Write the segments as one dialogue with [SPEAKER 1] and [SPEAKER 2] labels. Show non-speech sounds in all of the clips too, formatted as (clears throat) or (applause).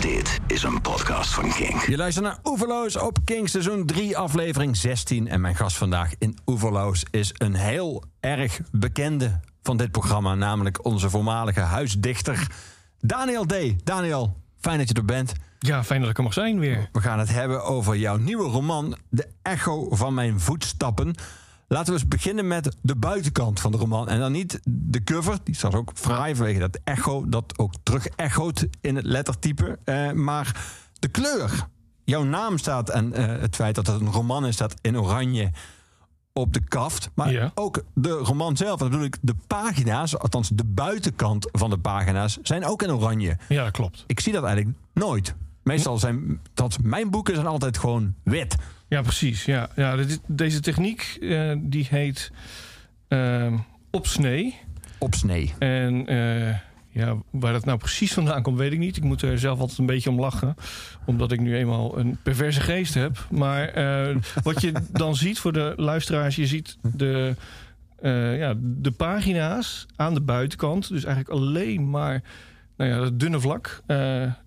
[SPEAKER 1] Dit is een podcast van King.
[SPEAKER 2] Je luistert naar Oeverloos op King seizoen 3 aflevering 16. En mijn gast vandaag in Oeverloos is een heel erg bekende van dit programma. Namelijk onze voormalige huisdichter Daniel D. Daniel, fijn dat je er bent.
[SPEAKER 3] Ja, fijn dat ik er mag zijn weer.
[SPEAKER 2] We gaan het hebben over jouw nieuwe roman De Echo van mijn voetstappen. Laten we eens beginnen met de buitenkant van de roman. En dan niet de cover, die staat ook fraai vanwege dat echo... dat ook terug echoot in het lettertype. Eh, maar de kleur. Jouw naam staat en eh, het feit dat het een roman is... staat in oranje op de kaft. Maar
[SPEAKER 3] Ja.
[SPEAKER 2] ook de roman zelf, dat bedoel ik, de pagina's... althans de buitenkant van de pagina's, zijn ook in oranje.
[SPEAKER 3] Ja, dat klopt.
[SPEAKER 2] Ik zie dat eigenlijk nooit. Meestal zijn, dat mijn boeken zijn altijd gewoon wit.
[SPEAKER 3] Ja, precies. Ja, ja, dit- deze techniek eh, die heet ehm opsnee.
[SPEAKER 2] Op snee.
[SPEAKER 3] En eh, ja, waar dat nou precies vandaan komt, weet ik niet. Ik moet er zelf altijd een beetje om lachen. Omdat ik nu eenmaal een perverse geest heb. Maar eh, wat je (laughs) dan ziet voor de luisteraars, je ziet de, ja, de pagina's aan de buitenkant. Dus eigenlijk alleen maar nou ja, dat dunne vlak.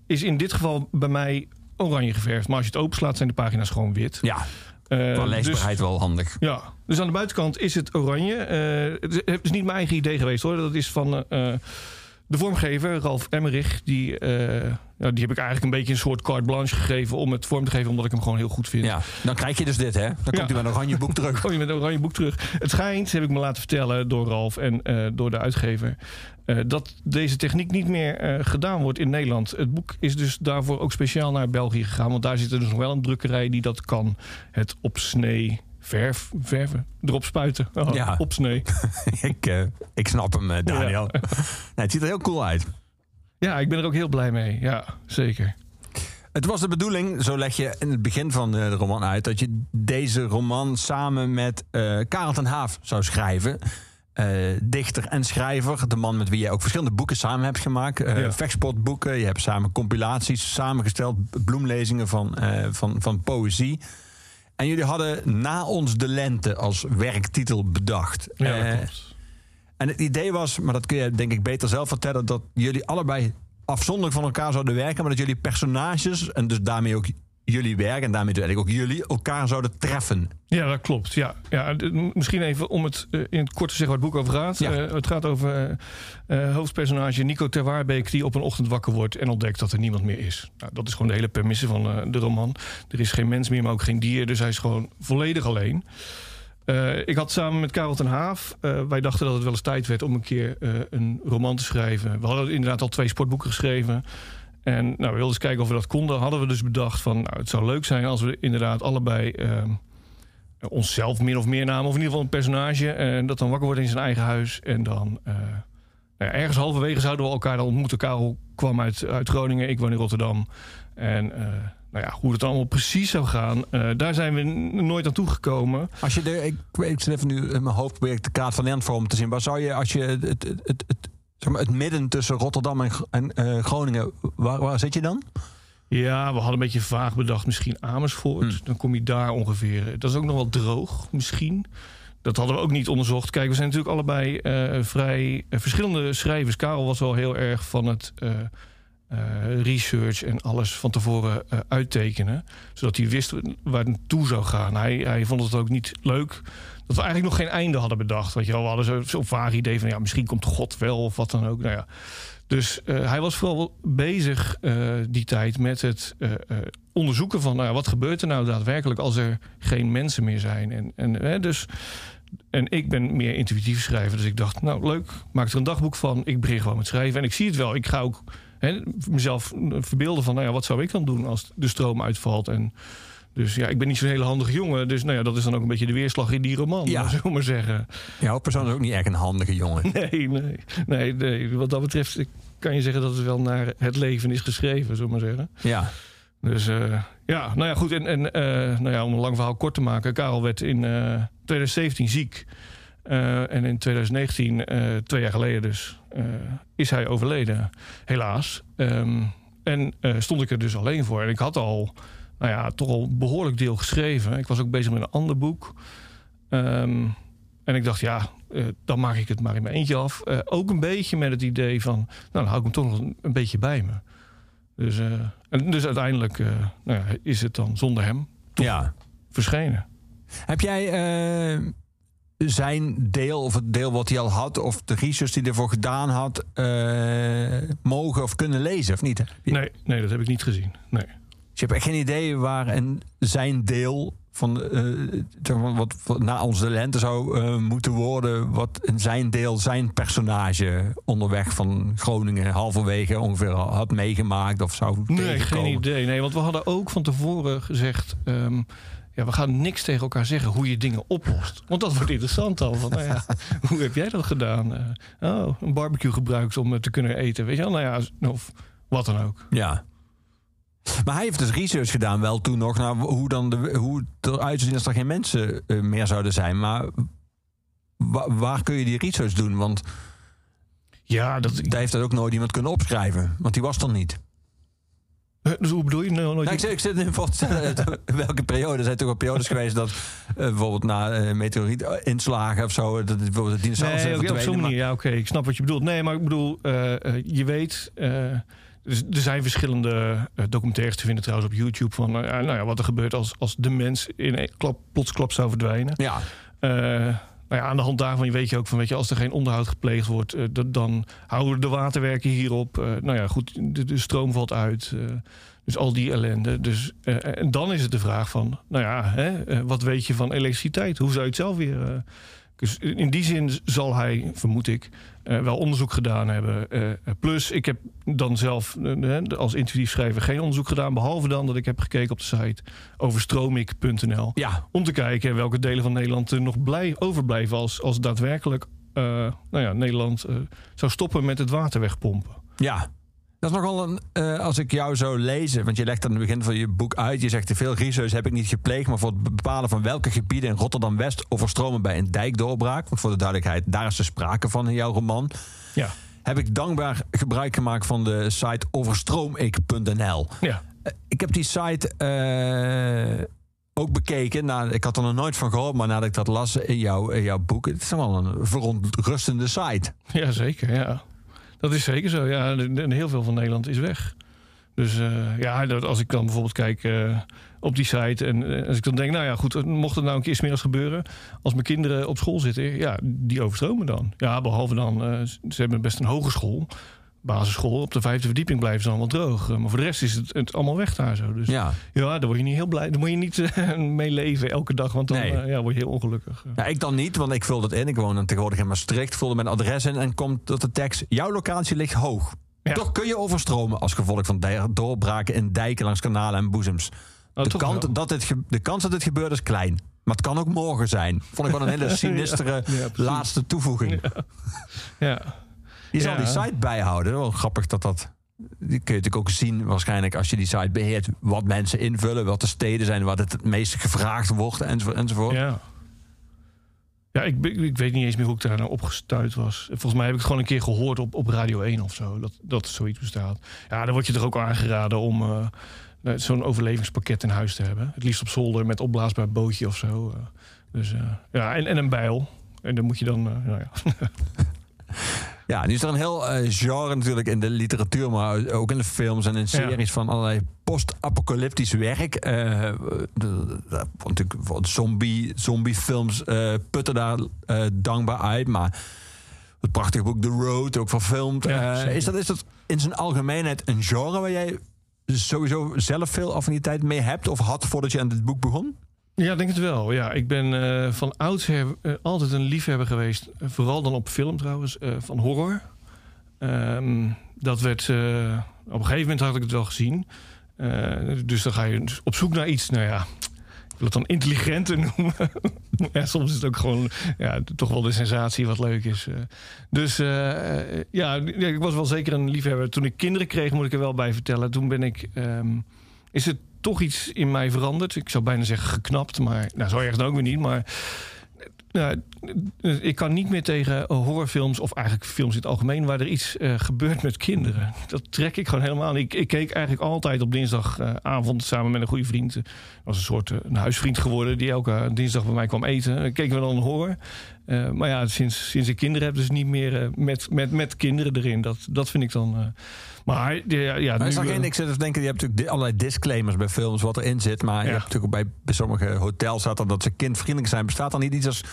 [SPEAKER 3] is in dit geval bij mij oranje geverfd. Maar als je het openslaat, zijn de pagina's gewoon wit.
[SPEAKER 2] Ja, voor leesbaarheid
[SPEAKER 3] dus-
[SPEAKER 2] wel handig.
[SPEAKER 3] ja, dus aan de buitenkant is het oranje. Het is- het is niet mijn eigen idee geweest hoor. Dat is van eh, de vormgever, Ralf Emmerich. Die, eh, ja, die heb ik eigenlijk een beetje een soort carte blanche gegeven om het vorm te geven, omdat ik hem gewoon heel goed vind.
[SPEAKER 2] Ja, dan krijg je dus dit, hè? Dan komt
[SPEAKER 3] Ja.
[SPEAKER 2] hij met een oranje boek terug. (laughs)
[SPEAKER 3] Gooi je met een oranje boek terug. Het schijnt, heb ik me laten vertellen door Ralf en eh, door de uitgever, eh, dat deze techniek niet meer gedaan wordt in Nederland. Het boek is dus daarvoor ook speciaal naar België gegaan, want daar zit er dus nog wel een drukkerij die dat kan. Het op snee verf, verven, erop spuiten. Oh, (laughs)
[SPEAKER 2] Ja.
[SPEAKER 3] Op snee. (laughs)
[SPEAKER 2] ik, eh, ik snap hem, eh, Daniel. Nee, het ziet er heel cool uit.
[SPEAKER 3] Ja, ik ben er ook heel blij mee. Ja, zeker.
[SPEAKER 2] Het was de bedoeling, zo leg je in het begin van de roman uit... dat je deze roman samen met eh Karel ten Haaf zou schrijven. Dichter en schrijver. De man met wie je ook verschillende boeken samen hebt gemaakt. eh
[SPEAKER 3] Ja.
[SPEAKER 2] vechtsportboeken. Je hebt samen compilaties samengesteld. Bloemlezingen van, van, van poëzie. En jullie hadden Na ons de lente als werktitel bedacht.
[SPEAKER 3] Ja,
[SPEAKER 2] Eh,
[SPEAKER 3] klopt.
[SPEAKER 2] En het idee was, maar dat kun je denk ik beter zelf vertellen, dat jullie allebei afzonderlijk van elkaar zouden werken, maar dat jullie personages en dus daarmee ook jullie werk en daarmee dus eigenlijk ook jullie elkaar zouden treffen.
[SPEAKER 3] Ja, dat klopt. Ja. Ja, misschien even om het eh, in het kort te zeggen waar het boek over gaat.
[SPEAKER 2] Ja.
[SPEAKER 3] Eh, het gaat over eh, hoofdpersonage Nico Terwaarbeek... die op een ochtend wakker wordt en ontdekt dat er niemand meer is. Nou, dat is gewoon de hele premisse van de roman. Er is geen mens meer, maar ook geen dier. Dus hij is gewoon volledig alleen. Ik had samen met Karel ten Haaf... wij dachten dat het wel eens tijd werd om een keer een roman te schrijven. We hadden inderdaad al twee sportboeken geschreven... En nou, we wilden eens kijken of we dat konden. Hadden we dus bedacht van, nou, het zou leuk zijn als we inderdaad allebei ehm, onszelf min of meer namen, of in ieder geval een personage, en dat dan wakker wordt in zijn eigen huis. En dan eh, nou ergens halverwege zouden we elkaar dan ontmoeten. Karel kwam uit, uit Groningen, ik woon in Rotterdam. En eh, nou ja, hoe het allemaal precies zou gaan, eh, daar zijn we nooit aan toegekomen.
[SPEAKER 2] Als je de, ik, ik zit even nu in mijn hoofd probeer ik de kaart van Nederland voor te zien, maar zou je als je het, het, het, zeg maar, het midden tussen Rotterdam en, en eh, Groningen, waar, waar zit je dan?
[SPEAKER 3] Ja, we hadden een beetje vaag bedacht, misschien Amersfoort.
[SPEAKER 2] Hmm.
[SPEAKER 3] Dan kom je daar ongeveer. Dat is ook nog wel droog, misschien. Dat hadden we ook niet onderzocht. Kijk, we zijn natuurlijk allebei eh, vrij eh, verschillende schrijvers. Karel was wel heel erg van het eh, eh, research en alles van tevoren eh, uittekenen. Zodat hij wist waar het naartoe zou gaan. Hij, hij vond het ook niet leuk dat we eigenlijk nog geen einde hadden bedacht. Weet je wel, we hadden zo'n zo vaag idee van ja, misschien komt God wel of wat dan ook. Nou ja. Dus eh, hij was vooral bezig eh, die tijd met het eh, onderzoeken van nou wat gebeurt er nou daadwerkelijk als er geen mensen meer zijn. En, en, dus, en ik ben meer intuïtief schrijver, dus ik dacht, nou leuk, maak er een dagboek van. Ik begin gewoon met schrijven en ik zie het wel. Ik ga ook mezelf verbeelden van nou ja, wat zou ik dan doen als de stroom uitvalt. En dus ja, ik ben niet zo'n hele handige jongen. Dus nou ja, dat is dan ook een beetje de weerslag in die roman,
[SPEAKER 2] Ja. (laughs)
[SPEAKER 3] we maar zeggen.
[SPEAKER 2] Jouw persoon is ook niet echt een handige jongen. (laughs)
[SPEAKER 3] Nee, nee, nee, nee. Wat dat betreft kan je zeggen dat het wel naar het leven is geschreven, zullen maar zeggen.
[SPEAKER 2] Ja.
[SPEAKER 3] Dus eh, ja, nou ja, goed. En, en eh, nou ja, om een lang verhaal kort te maken. Karel werd in eh 2017 ziek. Eh, en in 2019, eh, twee jaar geleden dus, is hij overleden. Helaas. Ehm, en stond ik er dus alleen voor. En ik had al, nou ja, toch al een behoorlijk deel geschreven. Ik was ook bezig met een ander boek. Ehm, en ik dacht, ja, eh, dan maak ik het maar in mijn eentje af. Eh, ook een beetje met het idee van, nou, dan hou ik hem toch nog een, een beetje bij me. Dus, eh, en dus uiteindelijk nou ja, is het dan zonder hem
[SPEAKER 2] Ja.
[SPEAKER 3] verschenen.
[SPEAKER 2] Heb jij zijn deel, of het deel wat hij al had, of de research die hij ervoor gedaan had, mogen of kunnen lezen, of niet?
[SPEAKER 3] Nee, nee, dat heb ik niet gezien. Nee.
[SPEAKER 2] Dus je hebt echt geen idee waar en zijn deel van maar, wat, wat na onze lente zou eh, moeten worden, wat in zijn deel, zijn personage onderweg van Groningen halverwege ongeveer had meegemaakt of zou
[SPEAKER 3] Nee,
[SPEAKER 2] tegenkomen.
[SPEAKER 3] geen idee. Nee, want we hadden ook van tevoren gezegd... ehm, ja, we gaan niks tegen elkaar zeggen hoe je dingen oplost. Want dat wordt interessant dan. Van, nou ja, (laughs) hoe heb jij dat gedaan? Eh, oh, een barbecue gebruikt om te kunnen eten. Weet je wel? Nou ja, of wat dan ook.
[SPEAKER 2] Ja. Maar hij heeft dus research gedaan, wel toen nog, naar hoe, dan de, hoe het eruit zou zien als er geen mensen eh, meer zouden zijn. Maar wa- waar kun je die research doen? Want
[SPEAKER 3] Ja, dat...
[SPEAKER 2] daar heeft dat ook nooit iemand kunnen opschrijven. Want die was er niet.
[SPEAKER 3] Dus hoe bedoel je? Nou, nooit-
[SPEAKER 2] Nou, ik, zit, ik zit eh, welke periode. Er zijn toch wel periodes geweest dat eh, bijvoorbeeld na eh meteorietinslagen of zo, dat bijvoorbeeld de dinosaurus
[SPEAKER 3] Nee, op zo'n manier. Ja, oké, ik snap wat je bedoelt. Nee, maar ik bedoel, je weet... eh, dus er zijn verschillende eh, documentaires te vinden trouwens op YouTube... van nou ja, nou ja, wat er gebeurt als, als de mens in een klap, plotsklap zou verdwijnen.
[SPEAKER 2] Ja,
[SPEAKER 3] Eh, nou ja, aan de hand daarvan weet je ook van, weet je, als er geen onderhoud gepleegd wordt, eh, dan houden de waterwerken hierop. Eh, nou ja, goed, de, de stroom valt uit. eh, dus al die ellende. Dus, eh, en dan is het de vraag van, nou ja, hè, eh, wat weet je van elektriciteit? Hoe zou je het zelf weer... eh, dus in die zin zal hij, vermoed ik, eh, wel onderzoek gedaan hebben. Eh, plus, ik heb dan zelf eh, als intuïtief schrijver geen onderzoek gedaan. Behalve dan dat ik heb gekeken op de site overstromik.nl.
[SPEAKER 2] ja,
[SPEAKER 3] Om te kijken welke delen van Nederland er nog blij, overblijven als, als daadwerkelijk eh, nou ja, Nederland eh, zou stoppen met het water wegpompen.
[SPEAKER 2] ja. Dat is nogal een, eh, als ik jou zou lezen, want je legt aan het begin van je boek uit, je zegt te veel research heb ik niet gepleegd, maar voor het bepalen van welke gebieden in Rotterdam-West overstromen bij een dijkdoorbraak, want voor de duidelijkheid, daar is er sprake van in jouw roman,
[SPEAKER 3] Ja,
[SPEAKER 2] heb ik dankbaar gebruik gemaakt van de site overstroomik.nl.
[SPEAKER 3] ja.
[SPEAKER 2] Eh, Ik heb die site eh, ook bekeken. Nou, ik had er nog nooit van gehoord, maar nadat ik dat las in jouw, in jouw boek, het is wel een verontrustende site.
[SPEAKER 3] ja zeker. Ja. Dat is zeker zo. Ja, en heel veel van Nederland is weg. Dus eh, ja, als ik dan bijvoorbeeld kijk eh, op die site en eh, als ik dan denk, nou ja, goed, mocht het nou een keer smiddags gebeuren, als mijn kinderen op school zitten, ja, die overstromen dan. Ja, behalve dan, ze hebben best een hogeschool, basisschool, op de vijfde verdieping blijven ze allemaal droog. Eh, maar voor de rest is het, het allemaal weg daar zo. Dus ja,
[SPEAKER 2] Ja.
[SPEAKER 3] daar word je niet heel blij, daar moet je niet eh, (laughs) mee leven elke dag, want dan
[SPEAKER 2] Nee.
[SPEAKER 3] eh, ja, word je heel ongelukkig.
[SPEAKER 2] ja, ik dan niet, want ik vul dat in. Ik woon tegenwoordig in Maastricht, vulde mijn adres in en komt tot de tekst: jouw locatie ligt hoog.
[SPEAKER 3] Ja.
[SPEAKER 2] Toch kun je overstromen als gevolg van doorbraken in dijken langs kanalen en boezems.
[SPEAKER 3] Nou,
[SPEAKER 2] de,
[SPEAKER 3] wel.
[SPEAKER 2] dat dit de kans dat dit gebeurt is klein. Maar het kan ook morgen zijn. Vond ik wel een hele (laughs) sinistere
[SPEAKER 3] Ja, ja, precies.
[SPEAKER 2] laatste toevoeging.
[SPEAKER 3] Ja.
[SPEAKER 2] Je zal die site bijhouden. Wel grappig dat dat. Die kun je natuurlijk ook zien, waarschijnlijk, als je die site beheert, wat mensen invullen, wat de steden zijn, wat het het meest gevraagd wordt, enzovoort. enzovoort.
[SPEAKER 3] Ja. Ja, ik, ik weet niet eens meer hoe ik daar nou opgestuurd was. Volgens mij heb ik het gewoon een keer gehoord op, op Radio 1 of zo. Dat, dat zoiets bestaat. Ja, dan word je toch ook aangeraden om nou, zo'n overlevingspakket in huis te hebben. Het liefst op zolder met opblaasbaar bootje of zo. eh. dus, ja, en, en een bijl. En dan moet je dan... nou ja. (laughs)
[SPEAKER 2] Ja, nu is er een heel eh, genre natuurlijk in de literatuur, maar ook in de films en in series van allerlei post-apocalyptisch werk. Eh, de- de- de- natuurlijk voor zombie, zombiefilms eh, putten daar dankbaar uit, maar het prachtige boek The Road, ook verfilmd.
[SPEAKER 3] Ja,
[SPEAKER 2] is, dat, is dat in zijn algemeenheid een genre waar jij sowieso zelf veel affiniteit mee hebt of had voordat je aan dit boek begon?
[SPEAKER 3] Ja, denk het wel. Ja, ik ben eh, van oudsher eh, altijd een liefhebber geweest. Eh, vooral dan op film trouwens, van horror. Ehm, dat werd... op een gegeven moment had ik het wel gezien. Dus dan ga je op zoek naar iets, nou ja... Ik wil het dan intelligenter (laughs) noemen. ja, soms is het ook gewoon ja, toch wel de sensatie wat leuk is. Dus ja, ik was wel zeker een liefhebber. Toen ik kinderen kreeg, moet ik er wel bij vertellen. Toen ben ik... ehm, is het toch iets in mij veranderd. Ik zou bijna zeggen geknapt, maar nou, zo erg dan ook weer niet. Maar nou, ik kan niet meer tegen horrorfilms of eigenlijk films in het algemeen waar er iets eh, gebeurt met kinderen. Dat trek ik gewoon helemaal. Ik, ik keek eigenlijk altijd op dinsdagavond samen met een goede vriend. Dat was een soort eh, een huisvriend geworden die elke dinsdag bij mij kwam eten. Dan keken we dan horror. Eh, maar ja, sinds, sinds ik kinderen heb, dus niet meer met, met, met kinderen erin. Dat, dat vind ik dan. Maar ja, ja
[SPEAKER 2] Maar
[SPEAKER 3] nu,
[SPEAKER 2] is er
[SPEAKER 3] eh,
[SPEAKER 2] geen, ik zit te denken, je hebt natuurlijk allerlei disclaimers bij films wat erin zit. Maar je hebt natuurlijk ook bij, bij sommige hotels staat er dat ze kindvriendelijk zijn. Bestaat er niet iets als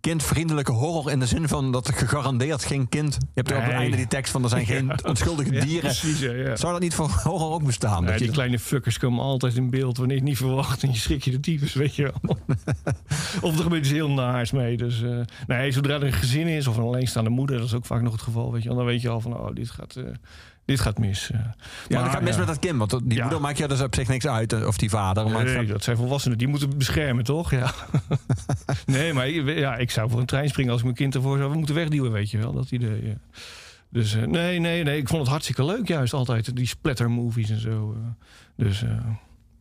[SPEAKER 2] kindvriendelijke horror in de zin van dat er gegarandeerd geen kind... Je hebt er op het
[SPEAKER 3] Nee.
[SPEAKER 2] einde die tekst van er zijn geen (laughs) onschuldige
[SPEAKER 3] ja,
[SPEAKER 2] dieren.
[SPEAKER 3] precies, ja, ja.
[SPEAKER 2] Zou dat niet voor horror ook bestaan?
[SPEAKER 3] Ja,
[SPEAKER 2] dat
[SPEAKER 3] die
[SPEAKER 2] je,
[SPEAKER 3] kleine fuckers komen altijd in beeld wanneer je het niet verwacht. En je schrik je de tyfus, weet je wel. (laughs) of er gebeurt iets heel naars mee. Dus eh, nee, zodra er een gezin is of een alleenstaande moeder... dat is ook vaak nog het geval, weet je wel. Dan weet je al van, oh, dit gaat, eh, dit gaat mis. eh.
[SPEAKER 2] ja, dat gaat mis met dat kind. Want die moeder maakt je dus op zich niks uit. eh, Of die vader. Maar
[SPEAKER 3] Nee, dat zijn volwassenen. Die moeten beschermen, toch? Ja. (laughs) nee, maar ik- ja, ik zou voor een trein springen als ik mijn kind ervoor zou moeten wegduwen, weet je wel. Dat idee. Dus eh, nee, nee, nee. Ik vond het hartstikke leuk juist altijd. Die splatter movies en zo. dus...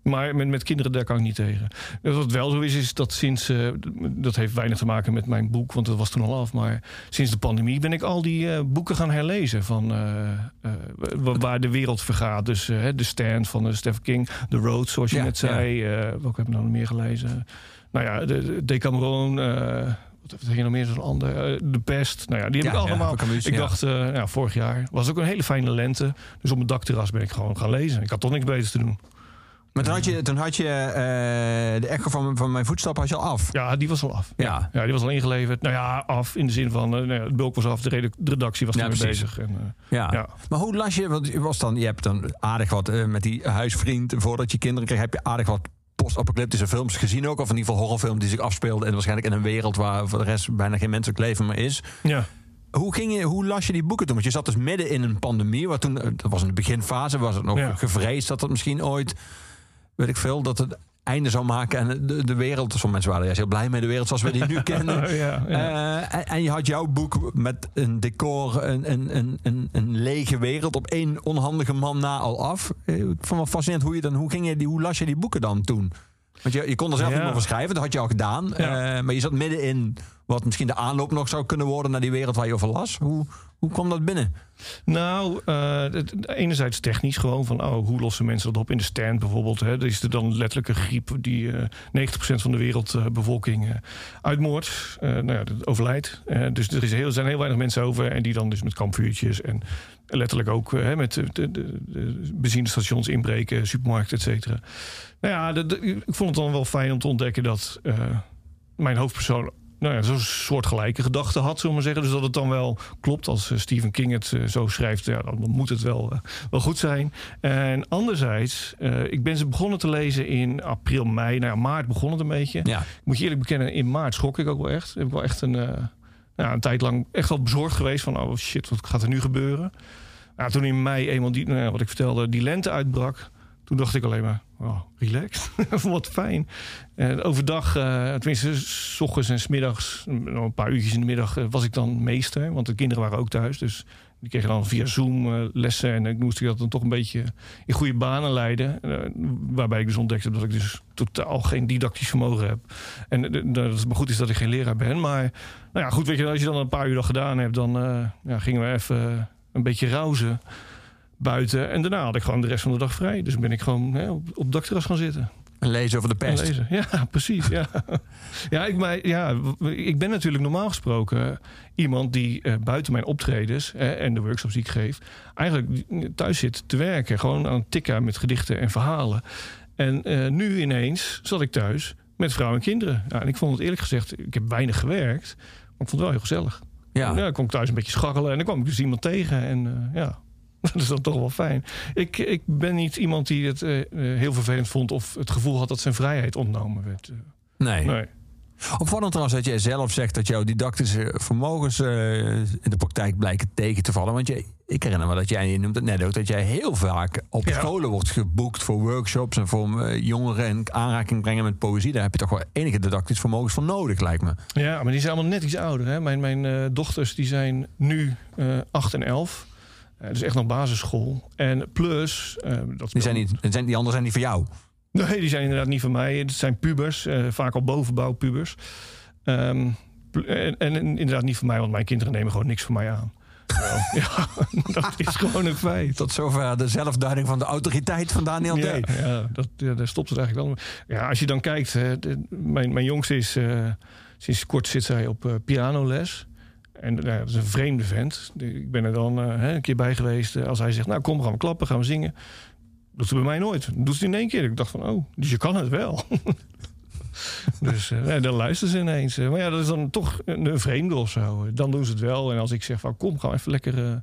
[SPEAKER 3] maar met, met kinderen, daar kan ik niet tegen. Dus Wat wel zo is, is dat sinds... eh, dat heeft weinig te maken met mijn boek, want dat was toen al af. Maar sinds de pandemie ben ik al die eh, boeken gaan herlezen... van eh, wa- waar de wereld vergaat. Dus The Stand van Stephen King. The Road, zoals je
[SPEAKER 2] Ja,
[SPEAKER 3] net zei. eh welke heb ik nou nog meer gelezen? Nou ja, de, de Decameron... wat heb je nog meer zo'n ander? De Pest. Nou ja, die heb
[SPEAKER 2] Ja,
[SPEAKER 3] ik
[SPEAKER 2] ja,
[SPEAKER 3] allemaal.
[SPEAKER 2] Camus,
[SPEAKER 3] ik
[SPEAKER 2] ja.
[SPEAKER 3] dacht, ja, vorig jaar was ook een hele fijne lente. Dus op mijn dakterras ben ik gewoon gaan lezen. Ik had toch niks beters te doen.
[SPEAKER 2] Maar toen had je, toen had je eh, de echo van, van mijn voetstappen had je al af.
[SPEAKER 3] Ja, die was al af.
[SPEAKER 2] Ja.
[SPEAKER 3] Ja, die was al ingeleverd. Nou ja, af in de zin van, eh, nou ja, het bulk was af, de, redactie was
[SPEAKER 2] Ja,
[SPEAKER 3] ermee bezig. En, eh,
[SPEAKER 2] Ja.
[SPEAKER 3] Ja.
[SPEAKER 2] Maar hoe las je, want je, was dan, je hebt dan aardig wat met die huisvriend, voordat je kinderen kreeg, heb je aardig wat post-apocalyptische films gezien ook. Of in ieder geval horrorfilms die zich afspeelden en waarschijnlijk in een wereld waar voor de rest bijna geen menselijk leven meer is.
[SPEAKER 3] ja.
[SPEAKER 2] Hoe, ging je, hoe las je die boeken toen? Want je zat dus midden in een pandemie. Wat toen, dat was in de beginfase, was het nog
[SPEAKER 3] Ja.
[SPEAKER 2] gevreesd dat het misschien ooit, weet ik veel, dat het einde zou maken. En de, de wereld, sommige mensen waren juist heel blij mee, de wereld zoals we die nu (laughs) kennen.
[SPEAKER 3] ja, ja.
[SPEAKER 2] Eh, en, en je had jouw boek met een decor, een, een, een, een, lege wereld op één onhandige man na al af. Eh, Ik vond het wel fascinerend hoe je dan, hoe ging je die, hoe las je die boeken dan toen? Want je, je kon er zelf
[SPEAKER 3] Ja.
[SPEAKER 2] niet meer van schrijven, dat had je al gedaan.
[SPEAKER 3] Ja.
[SPEAKER 2] Eh, maar je zat midden in wat misschien de aanloop nog zou kunnen worden naar die wereld waar je over las. Hoe, hoe kwam dat binnen?
[SPEAKER 3] Nou, eh, enerzijds technisch gewoon van oh, hoe lossen mensen dat op in de stand bijvoorbeeld. Hè? Er is er dan letterlijk een griep die eh 90% van de wereldbevolking eh, uitmoordt. Nou ja, overlijdt. Dus er is heel, zijn heel weinig mensen over en die dan dus met kampvuurtjes en letterlijk ook eh, hè, met de, de, de, benzinestations inbreken, supermarkten, et cetera. Nou ja, de- de- ik vond het dan wel fijn om te ontdekken dat eh, mijn hoofdpersoon nou ja, zo'n soortgelijke gedachte had, zullen we maar zeggen. Dus dat het dan wel klopt als eh, Stephen King het zo schrijft. Ja, dan moet het wel, wel goed zijn. En anderzijds, ik ben ze begonnen te lezen in april, mei. Nou ja, maart begon het een beetje.
[SPEAKER 2] Ja.
[SPEAKER 3] Ik moet je eerlijk bekennen, in maart schrok ik ook wel echt. Heb ik wel echt een, ja, een tijd lang echt wel bezorgd geweest van... oh shit, wat gaat er nu gebeuren? Nou, toen in mei eenmaal, die, nou ja, wat ik vertelde, die lente uitbrak... Toen dacht ik alleen maar, oh, relaxed. (laughs) Wat fijn. En overdag, eh, tenminste, s ochtends en smiddags, nog een paar uurtjes in de middag, eh, was ik dan meester. Want de kinderen waren ook thuis. Dus die kregen dan via Zoom eh, lessen. En ik moest dat dan toch een beetje in goede banen leiden. Eh, waarbij ik dus ontdekte dat ik dus totaal geen didactisch vermogen heb. En eh, dat het maar goed is dat ik geen leraar ben. Maar nou ja, goed, weet je, als je dan een paar uur dat gedaan hebt, dan eh, ja, gingen we even een beetje rauzen buiten. En daarna had ik gewoon de rest van de dag vrij. Dus ben ik gewoon hè, op, op dakterras gaan zitten.
[SPEAKER 2] En lezen over de
[SPEAKER 3] En
[SPEAKER 2] pest.
[SPEAKER 3] lezen. Ja, (laughs) precies. Ja. (laughs) Ja, ik, maar, ja, ik ben natuurlijk normaal gesproken iemand die eh, buiten mijn optredens en de workshops die ik geef, eigenlijk thuis zit te werken. Gewoon aan het tikken met gedichten en verhalen. En eh, nu ineens zat ik thuis met vrouwen en kinderen. Ja, en ik vond het eerlijk gezegd, ik heb weinig gewerkt, maar ik vond het wel heel gezellig.
[SPEAKER 2] Ja.
[SPEAKER 3] Ja, kon ik thuis een beetje scharrelen en dan kwam ik dus iemand tegen. En eh, ja, (laughs) dat is dan toch wel fijn. Ik, ik ben niet iemand die het eh, eh, heel vervelend vond of het gevoel had dat zijn vrijheid ontnomen werd.
[SPEAKER 2] Nee.
[SPEAKER 3] Nee.
[SPEAKER 2] Opvallend trouwens dat jij zelf zegt dat jouw didactische vermogens in de praktijk blijken tegen te vallen. Want je, ik herinner me dat jij, je noemt het net ook, dat jij heel vaak op
[SPEAKER 3] Ja.
[SPEAKER 2] scholen wordt geboekt voor workshops en voor eh, jongeren in aanraking brengen met poëzie. Daar heb je toch wel enige didactische vermogens voor nodig, lijkt me.
[SPEAKER 3] Ja, maar die zijn allemaal net iets ouder. Hè? Mijn, mijn eh, dochters die zijn nu eh 8 en 11. Eh, dus echt nog basisschool. En plus... dat
[SPEAKER 2] Die, zijn niet, zijn, die anderen zijn niet voor jou.
[SPEAKER 3] Nee, die zijn inderdaad niet van mij. Het zijn pubers, vaak al bovenbouwpubers. Pl- en, en inderdaad niet van mij, want mijn kinderen nemen gewoon niks van mij aan. Ja, (laughs) dat is gewoon een feit.
[SPEAKER 2] Tot zover de zelfduiding van de autoriteit van Daniel
[SPEAKER 3] Ja,
[SPEAKER 2] D.
[SPEAKER 3] ja, dat, ja, daar stopt het eigenlijk wel. Ja, als je dan kijkt, hè, de- mijn, mijn jongste is eh, sinds kort zit zij op eh, pianoles. En nou dat is een vreemde vent. Ik ben er dan eh, een keer bij geweest. Als hij zegt, nou kom, gaan we klappen, gaan we zingen. Doet ze bij mij nooit. Doet ze in één keer. Ik dacht van, oh, dus je kan het wel. (laughs) dus eh, dan luisteren ze ineens. Maar ja, dat is dan toch een, vreemde of zo. Dan doen ze het wel. En als ik zeg van, kom, we even lekker eh,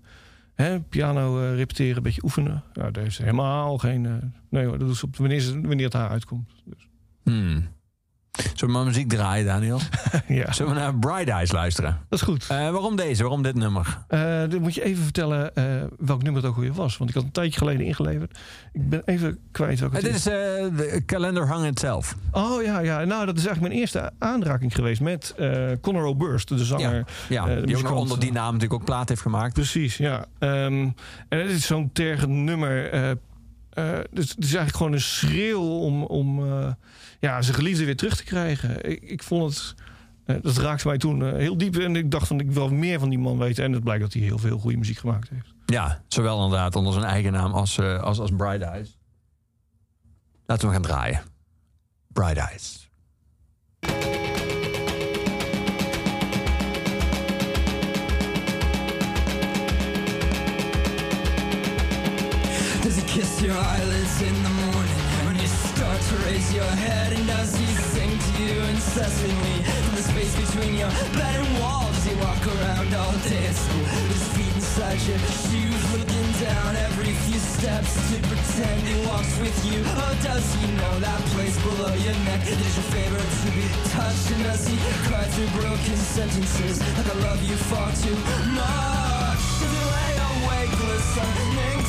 [SPEAKER 3] hè, piano eh, repeteren, een beetje oefenen. Nou, daar heeft ze helemaal geen... eh, nee dat doet ze op wanneer, ze, wanneer het haar uitkomt. Dus,
[SPEAKER 2] Hmm. Zullen we maar muziek draaien, Daniel? (laughs)
[SPEAKER 3] ja,
[SPEAKER 2] Zullen we naar Bright Eyes luisteren?
[SPEAKER 3] dat is goed.
[SPEAKER 2] Eh, waarom deze? Waarom dit nummer?
[SPEAKER 3] Eh, dan moet je even vertellen eh, welk nummer het ook weer was. Want ik had een tijdje geleden ingeleverd. Ik ben even kwijt welk
[SPEAKER 2] Eh,
[SPEAKER 3] het
[SPEAKER 2] dit
[SPEAKER 3] is.
[SPEAKER 2] de Calendar Hung Itself.
[SPEAKER 3] Oh ja, ja, nou dat is eigenlijk mijn eerste aanraking geweest met Conor Oberst, de zanger.
[SPEAKER 2] Ja,
[SPEAKER 3] de
[SPEAKER 2] die ook onder die naam natuurlijk ook plaat heeft gemaakt.
[SPEAKER 3] Precies, ja. Ehm, en het is zo'n tergend nummer. Eh, dus het is eigenlijk gewoon een schreeuw om, om eh, ja, zijn geliefde weer terug te krijgen. Ik, ik vond het... eh, dat raakte mij toen heel diep. En ik dacht van, ik wil meer van die man weten. En het blijkt dat hij heel veel goede muziek gemaakt heeft.
[SPEAKER 2] Ja, zowel inderdaad onder zijn eigen naam als, als, als Bright Eyes. Laten we gaan draaien. Bright Eyes.
[SPEAKER 4] Kiss your eyelids in the morning when you start to raise your head? And does he sing to you incessantly from the space between your bed and wall? Does he walk around all day at school his feet inside your shoes, looking down every few steps to pretend he walks with you? Or does he know that place below your neck is your favorite to be touched? And does he cry through broken sentences like I love you far too much? Does he lay awake listening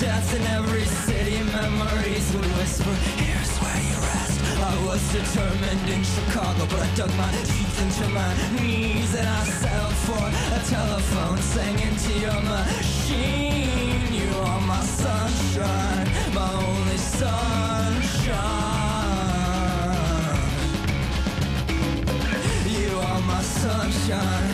[SPEAKER 4] death in every city Memories would whisper, here's where you rest. I was determined in Chicago But I dug my teeth into my knees And I settled for a telephone Sang into your machine. You are my sunshine My only sunshine. You are my sunshine,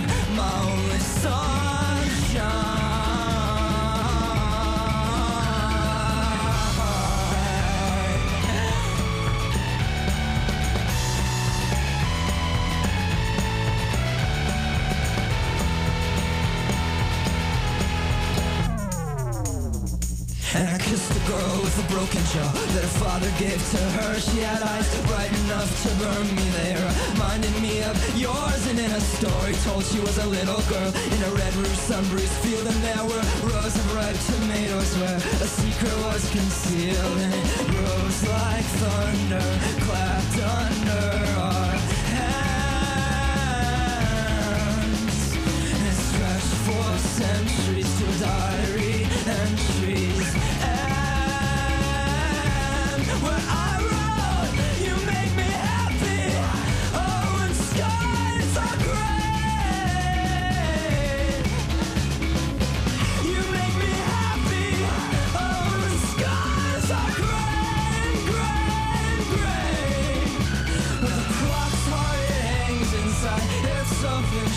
[SPEAKER 4] a that her father gave to her. She had eyes bright enough to burn me. there reminded me of yours. And in a story told she was a little girl in a red roof sunbreeze field. And there were rows of ripe tomatoes where a secret was concealed. And it rose like thunder, clapped under our hands. And stretched for centuries to diary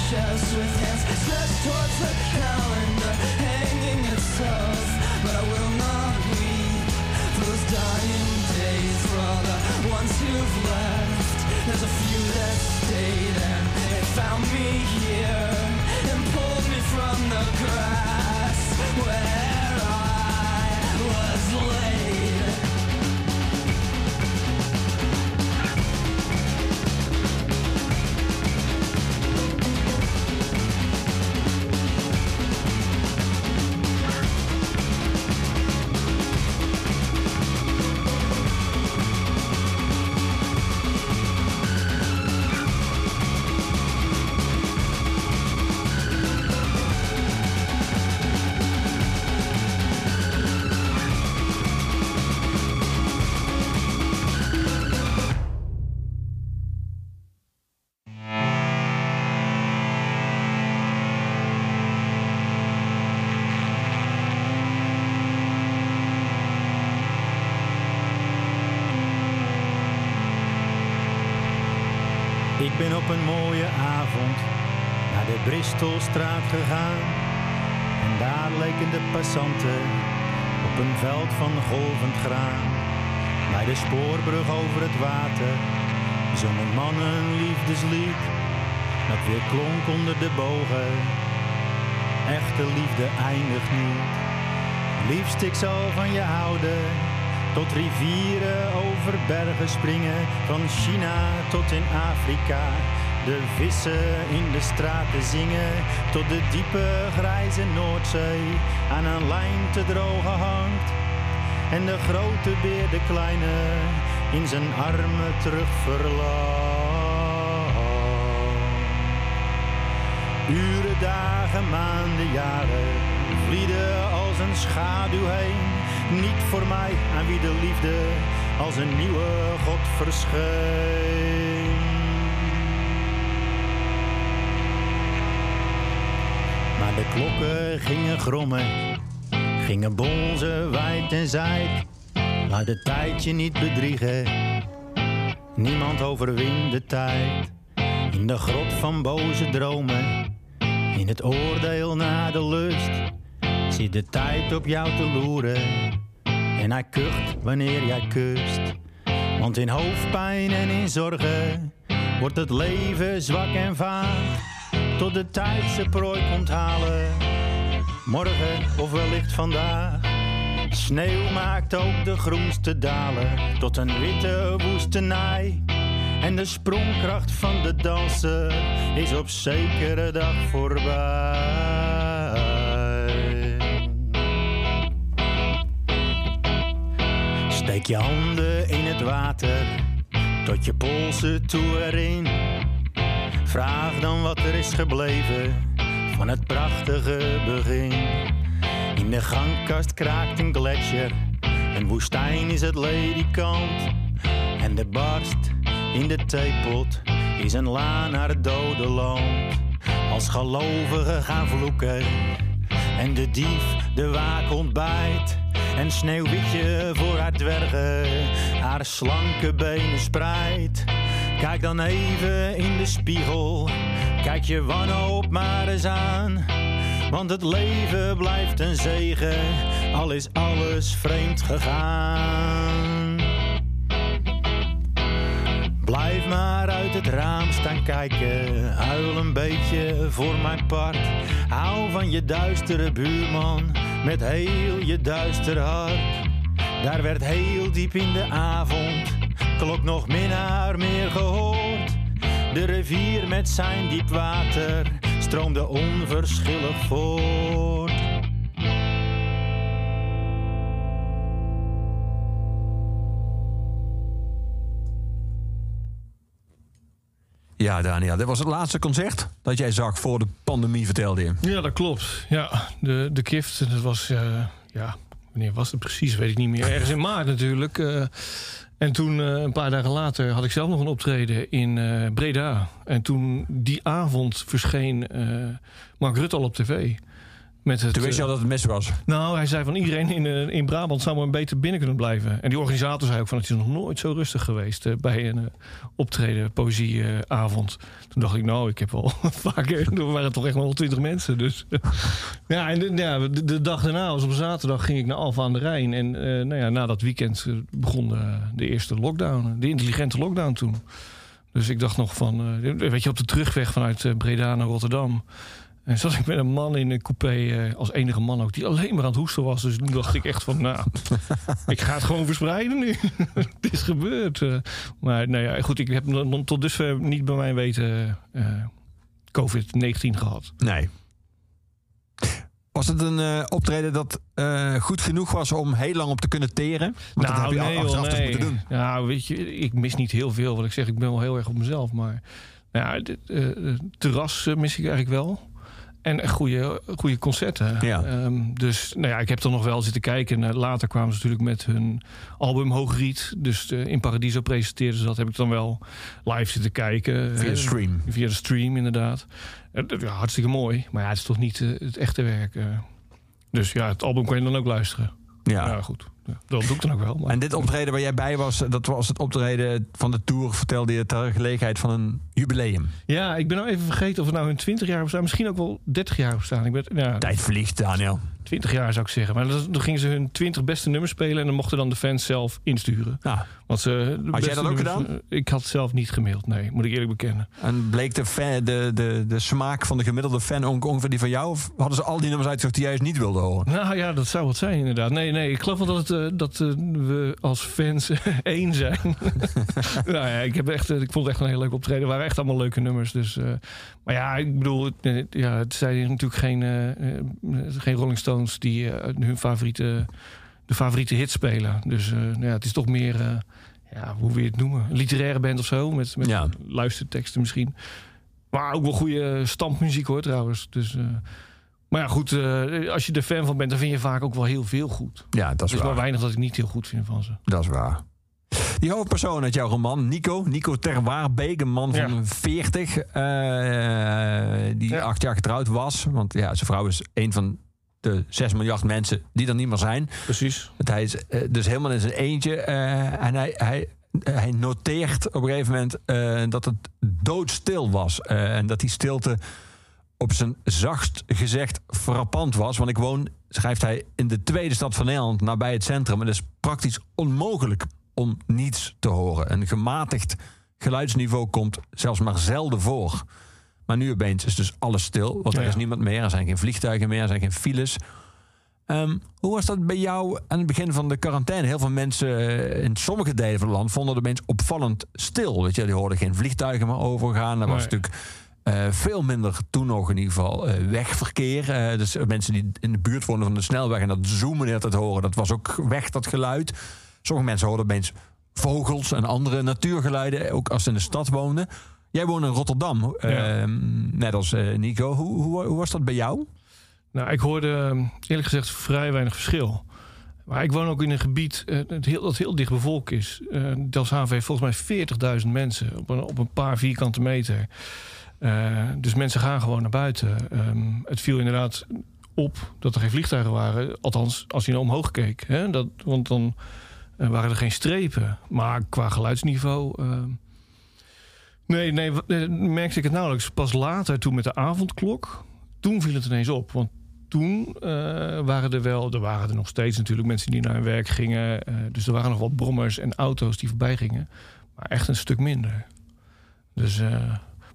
[SPEAKER 4] shadows with hands stretched towards the calendar hanging itself. But I will not weep for those dying days, for all the ones who've left. There's a few that stayed and they found me here
[SPEAKER 5] and pulled me from the grass. Where Bristolstraat gegaan. En daar leken de passanten op een veld van golvend graan. Bij de spoorbrug over het water zongen mannen een liefdeslied. Dat weer klonk onder de bogen. Echte liefde eindigt niet. Liefst ik zal van je houden. Tot rivieren over bergen springen. Van China tot in Afrika. De vissen in de straten zingen. Tot de diepe grijze Noordzee aan een lijn te drogen hangt. En de grote beer de kleine in zijn armen terug verlangt. Uren, dagen, maanden, jaren vlieden als een schaduw heen. Niet voor mij aan wie de liefde als een nieuwe God verscheen. Maar de klokken gingen grommen, gingen bonzen wijd en zijd. Laat de tijd je niet bedriegen, niemand overwint de tijd. In de grot van boze dromen, in het oordeel na de lust, zit de tijd op jou te loeren. En hij kucht wanneer jij kust. Want in hoofdpijn en in zorgen wordt het leven zwak en vaag. Tot de tijd zijn prooi komt halen. Morgen of wellicht vandaag. Sneeuw maakt ook de groenste dalen tot een witte woestenij. En de sprongkracht van de danser is op zekere dag voorbij. Steek je handen in het water tot je polsen toe erin. Vraag dan wat er is gebleven van het prachtige begin. In de gangkast kraakt een gletsjer, een woestijn is het ledikant. En de barst in de theepot is een laan naar het dode land. Als gelovigen gaan vloeken en de dief de waakhond bijt. En sneeuwwitje voor haar dwergen haar slanke benen spreidt. Kijk dan even in de spiegel, kijk je wanhoop maar eens aan. Want het leven blijft een zegen, al is alles vreemd gegaan. Blijf maar uit het raam staan kijken, huil een beetje voor mijn part. Hou van je duistere buurman, met heel je duister hart. Daar werd heel diep in de avond, klok nog minnaar meer gehoord. De rivier met zijn diep water stroomde onverschillig voort.
[SPEAKER 2] Ja, Daniel, dit was het laatste concert dat jij zag voor de pandemie, vertelde je.
[SPEAKER 3] Ja, dat klopt. Ja, de, de gift, dat was, eh, ja, wanneer was het precies, weet ik niet meer. Ergens in maart natuurlijk. eh. En toen, eh, een paar dagen later, had ik zelf nog een optreden in eh, Breda. En toen, die avond, verscheen eh, Mark Rutte al op tv. Met het,
[SPEAKER 2] Toen wist je
[SPEAKER 3] eh,
[SPEAKER 2] al dat het mis was.
[SPEAKER 3] nou, hij zei van iedereen in, eh, in Brabant zou maar beter binnen kunnen blijven. En die organisator zei ook van het is nog nooit zo rustig geweest eh, bij een optreden, poëzieavond. Toen dacht ik, nou, ik heb wel (laughs) vaker, er waren toch echt nog wel twintig mensen. Dus (laughs) ja, en de, ja, de, de dag daarna, was op zaterdag, ging ik naar Alfa aan de Rijn. En nou ja, na dat weekend begon de, de eerste lockdown, de intelligente lockdown toen. Dus ik dacht nog van, weet je, op de terugweg vanuit Breda naar Rotterdam. En zat ik met een man in een coupé, eh, als enige man ook, die alleen maar aan het hoesten was. Dus toen dacht ik echt van, nou, (laughs) ik ga het gewoon verspreiden nu. (laughs) het is gebeurd. eh. maar nou ja, goed, ik heb tot dusver niet bij mij weten eh, COVID-19 gehad.
[SPEAKER 2] Nee. Was het een eh, optreden dat goed genoeg was om heel lang op te kunnen teren? Want dat heb je
[SPEAKER 3] nee,
[SPEAKER 2] achteraf dus
[SPEAKER 3] nee.
[SPEAKER 2] moeten doen.
[SPEAKER 3] Ja, weet je, ik mis niet heel veel. Wat ik zeg, ik ben wel heel erg op mezelf. Maar nou ja, dit, het terras mis ik eigenlijk wel. En goede, goede concerten.
[SPEAKER 2] Ja.
[SPEAKER 3] Ehm, dus nou ja, ik heb er nog wel zitten kijken. En, eh, later kwamen ze natuurlijk met hun album Hoogriet. Dus eh, in Paradiso presenteerden ze dat. Heb ik dan wel live zitten kijken.
[SPEAKER 2] Via de stream.
[SPEAKER 3] Via de stream, inderdaad. Eh, ja, hartstikke mooi. Maar ja, het is toch niet het echte werk. Dus ja, het album kan je dan ook luisteren.
[SPEAKER 2] Ja.
[SPEAKER 3] Ja, goed. Dat doe ik dan ook wel. Maar,
[SPEAKER 2] En dit optreden waar jij bij was, dat was het optreden van de Tour, vertelde je ter gelegenheid van een jubileum.
[SPEAKER 3] ja, ik ben nou even vergeten of het nou hun 20 jaar bestaan. Misschien ook wel 30 jaar bestaan. Ik ben, ja,
[SPEAKER 2] Tijd vliegt, Daniel.
[SPEAKER 3] 20 jaar zou ik zeggen. Maar dat- dan gingen ze hun 20 beste nummers spelen. En dan mochten dan de fans zelf insturen.
[SPEAKER 2] Nou,
[SPEAKER 3] Want ze,
[SPEAKER 2] Had jij dat ook
[SPEAKER 3] nummers-
[SPEAKER 2] gedaan?
[SPEAKER 3] Ik had zelf niet gemaild, nee, moet ik eerlijk bekennen.
[SPEAKER 2] en bleek de, fan, de, de, de smaak van de gemiddelde fan ongeveer die van jou? Of hadden ze al die nummers uitgezocht die jij juist niet wilde horen?
[SPEAKER 3] Nou ja, dat zou wat zijn inderdaad. Nee, nee, ik geloof wel dat, het, eh, dat eh, we als fans (laughs) één zijn. (laughs) nou ja, ik, heb echt, eh, ik vond het echt een heel leuk optreden. Er waren echt allemaal leuke nummers. Dus, maar ja, ik bedoel, het, ja, het zijn natuurlijk geen, geen Rolling Stones die eh, hun favoriete, de favoriete hits spelen. Dus eh, nou ja, het is toch meer, eh, ja, hoe wil je het noemen? Een literaire band of zo, met, met
[SPEAKER 2] Ja.
[SPEAKER 3] luisterteksten misschien. Maar ook wel goede stampmuziek hoor trouwens. Dus, maar ja, goed, als je er fan van bent, dan vind je vaak ook wel heel veel goed.
[SPEAKER 2] Ja, dat is
[SPEAKER 3] is maar weinig dat ik niet heel goed vind van ze.
[SPEAKER 2] Dat is waar. Die hoofdpersoon uit jouw roman, Nico, Nico Terwaarbeek, een man van
[SPEAKER 3] Ja.
[SPEAKER 2] 40, eh, die
[SPEAKER 3] Ja.
[SPEAKER 2] acht jaar getrouwd was. Want ja, zijn vrouw is een van de 6 miljard mensen die er niet meer zijn.
[SPEAKER 3] Precies.
[SPEAKER 2] Want hij is eh, dus helemaal in zijn eentje. eh, en hij, hij, hij noteert op een gegeven moment eh, dat het doodstil was. Eh, en dat die stilte op zijn zachtst gezegd frappant was. Want ik woon, schrijft hij, in de tweede stad van Nederland, nabij het centrum. En het is praktisch onmogelijk om niets te horen. Een gematigd geluidsniveau komt zelfs maar zelden voor. Maar nu opeens is dus alles stil. Want er is niemand meer. Er zijn geen vliegtuigen meer. Er zijn geen files. Ehm, hoe was dat bij jou aan het begin van de quarantaine? Heel veel mensen eh, in sommige delen van het land vonden het opeens opvallend stil. Weet je, die hoorden geen vliegtuigen meer overgaan. Er was
[SPEAKER 3] Nee.
[SPEAKER 2] natuurlijk eh, veel minder toen nog in ieder geval eh, wegverkeer. Dus mensen die in de buurt woonden van de snelweg en dat zoomen net het horen, dat was ook weg, dat geluid. Sommige mensen hoorden opeens vogels en andere natuurgeluiden, ook als ze in de stad woonden. Jij woont in Rotterdam,
[SPEAKER 3] Ja.
[SPEAKER 2] ehm, net als eh, Nico. Hoe, hoe, hoe was dat bij jou?
[SPEAKER 3] Nou, ik hoorde eh, eerlijk gezegd vrij weinig verschil. Maar ik woon ook in een gebied eh, het heel, dat heel dicht bevolkt is. Eh Delfshaven heeft volgens mij 40.000 mensen op een, op een paar vierkante meter. Dus mensen gaan gewoon naar buiten. Ehm, het viel inderdaad op dat er geen vliegtuigen waren. Althans, als je naar omhoog keek. Hè? Dat, want dan waren er geen strepen. Maar qua geluidsniveau... ehm, nee, nee, eh, merkte ik het nauwelijks. Pas later, toen met de avondklok... Toen viel het ineens op. Want toen eh, waren er wel... Er waren er nog steeds natuurlijk mensen die naar hun werk gingen. eh, dus er waren nog wat brommers en auto's die voorbij gingen. Maar echt een stuk minder. Dus...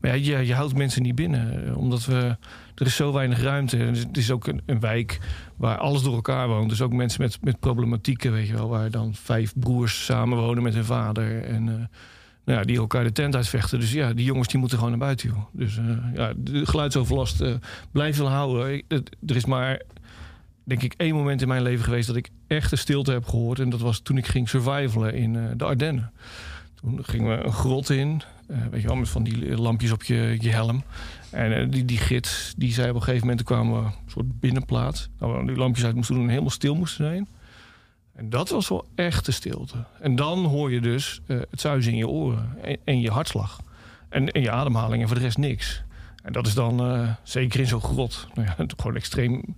[SPEAKER 3] maar ja, je, je houdt mensen niet binnen. Omdat we... Er is zo weinig ruimte. Het is ook een, een wijk waar alles door elkaar woont. Dus ook mensen met, met problematieken, weet je wel. Waar dan vijf broers samenwonen met hun vader. En ja, die elkaar de tent uitvechten. Dus ja, die jongens die moeten gewoon naar buiten, joh. Dus eh, ja, de geluidsoverlast eh blijf wel houden. Er is maar, denk ik, één moment in mijn leven geweest... dat ik echt de stilte heb gehoord. En dat was toen ik ging survivalen in eh, de Ardennen. Toen gingen we een grot in. weet je wel, met van die lampjes op je, je helm. En die, die gids, die zei op een gegeven moment... kwamen we een soort binnenplaats. Nou, die lampjes uit moesten doen en helemaal stil moesten zijn. En dat was wel echt de stilte. En dan hoor je dus eh, het zuizen in je oren en, en je hartslag. En, en je ademhaling en voor de rest niks. En dat is dan, eh, zeker in zo'n grot, nou ja, (laughs) gewoon extreem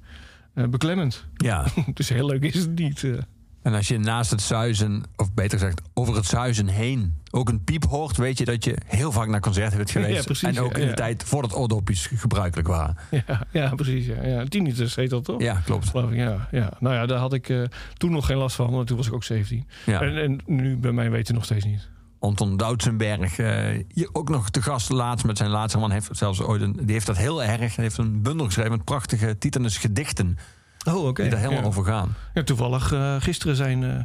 [SPEAKER 3] eh, beklemmend.
[SPEAKER 2] Ja. (laughs)
[SPEAKER 3] dus heel leuk is het niet.
[SPEAKER 2] En als je naast het zuizen, of beter gezegd over het zuizen heen, ook een piep hoort, weet je dat je heel vaak naar concerten bent geweest.
[SPEAKER 3] Ja, precies,
[SPEAKER 2] en ook
[SPEAKER 3] ja,
[SPEAKER 2] in de tijd voordat oordopjes gebruikelijk waren.
[SPEAKER 3] ja, ja, precies. Ja, ja. Tinnitus heet dat toch?
[SPEAKER 2] Ja, klopt.
[SPEAKER 3] Geloof ik, ja, ja. Nou ja, daar had ik eh, toen nog geen last van, want toen was ik ook 17.
[SPEAKER 2] Ja.
[SPEAKER 3] En, en nu bij mij weten nog steeds niet.
[SPEAKER 2] Anton Doutsenberg, hier ook nog te gast laatst met zijn laatste man, heeft zelfs ooit een, die heeft dat heel erg, hij heeft een bundel geschreven met prachtige Titanus gedichten
[SPEAKER 3] Oh, oké.
[SPEAKER 2] die daar helemaal
[SPEAKER 3] ja.
[SPEAKER 2] over gaan.
[SPEAKER 3] Ja, toevallig eh, gisteren zijn eh,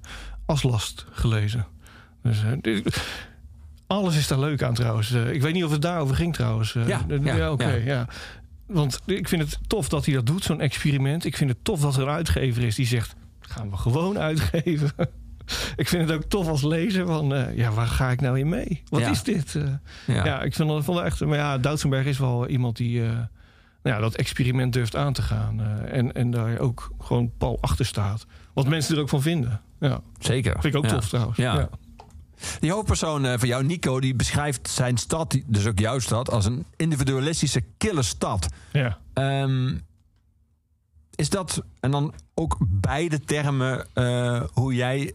[SPEAKER 3] Aslast gelezen. Dus, eh, dit- alles is daar leuk aan trouwens. Ik weet niet of het daarover ging trouwens. Eh,
[SPEAKER 2] Ja, ja,
[SPEAKER 3] oké,
[SPEAKER 2] ja.
[SPEAKER 3] ja. Want ik vind het tof dat hij dat doet, zo'n experiment. Ik vind het tof dat er een uitgever is die zegt... gaan we gewoon uitgeven. (laughs) ik vind het ook tof als lezer van... eh, ja, waar ga ik nou in mee? Wat
[SPEAKER 2] Ja.
[SPEAKER 3] is dit? Eh,
[SPEAKER 2] Ja.
[SPEAKER 3] ja. ik vind dat, vond dat echt... Maar ja, Doutsenberg is wel iemand die... eh, nou ja, dat experiment durft aan te gaan. eh, en, en daar ook gewoon pal achter staat. Wat mensen er ook van vinden. Ja,
[SPEAKER 2] Zeker.
[SPEAKER 3] vind ik ook
[SPEAKER 2] Ja.
[SPEAKER 3] tof trouwens.
[SPEAKER 2] Ja.
[SPEAKER 3] Ja.
[SPEAKER 2] Die hoofdpersoon eh, van jou, Nico, die beschrijft zijn stad, dus ook jouw stad, als een individualistische kille stad.
[SPEAKER 3] Ja.
[SPEAKER 2] Ehm, is dat, en dan ook beide termen, eh, hoe jij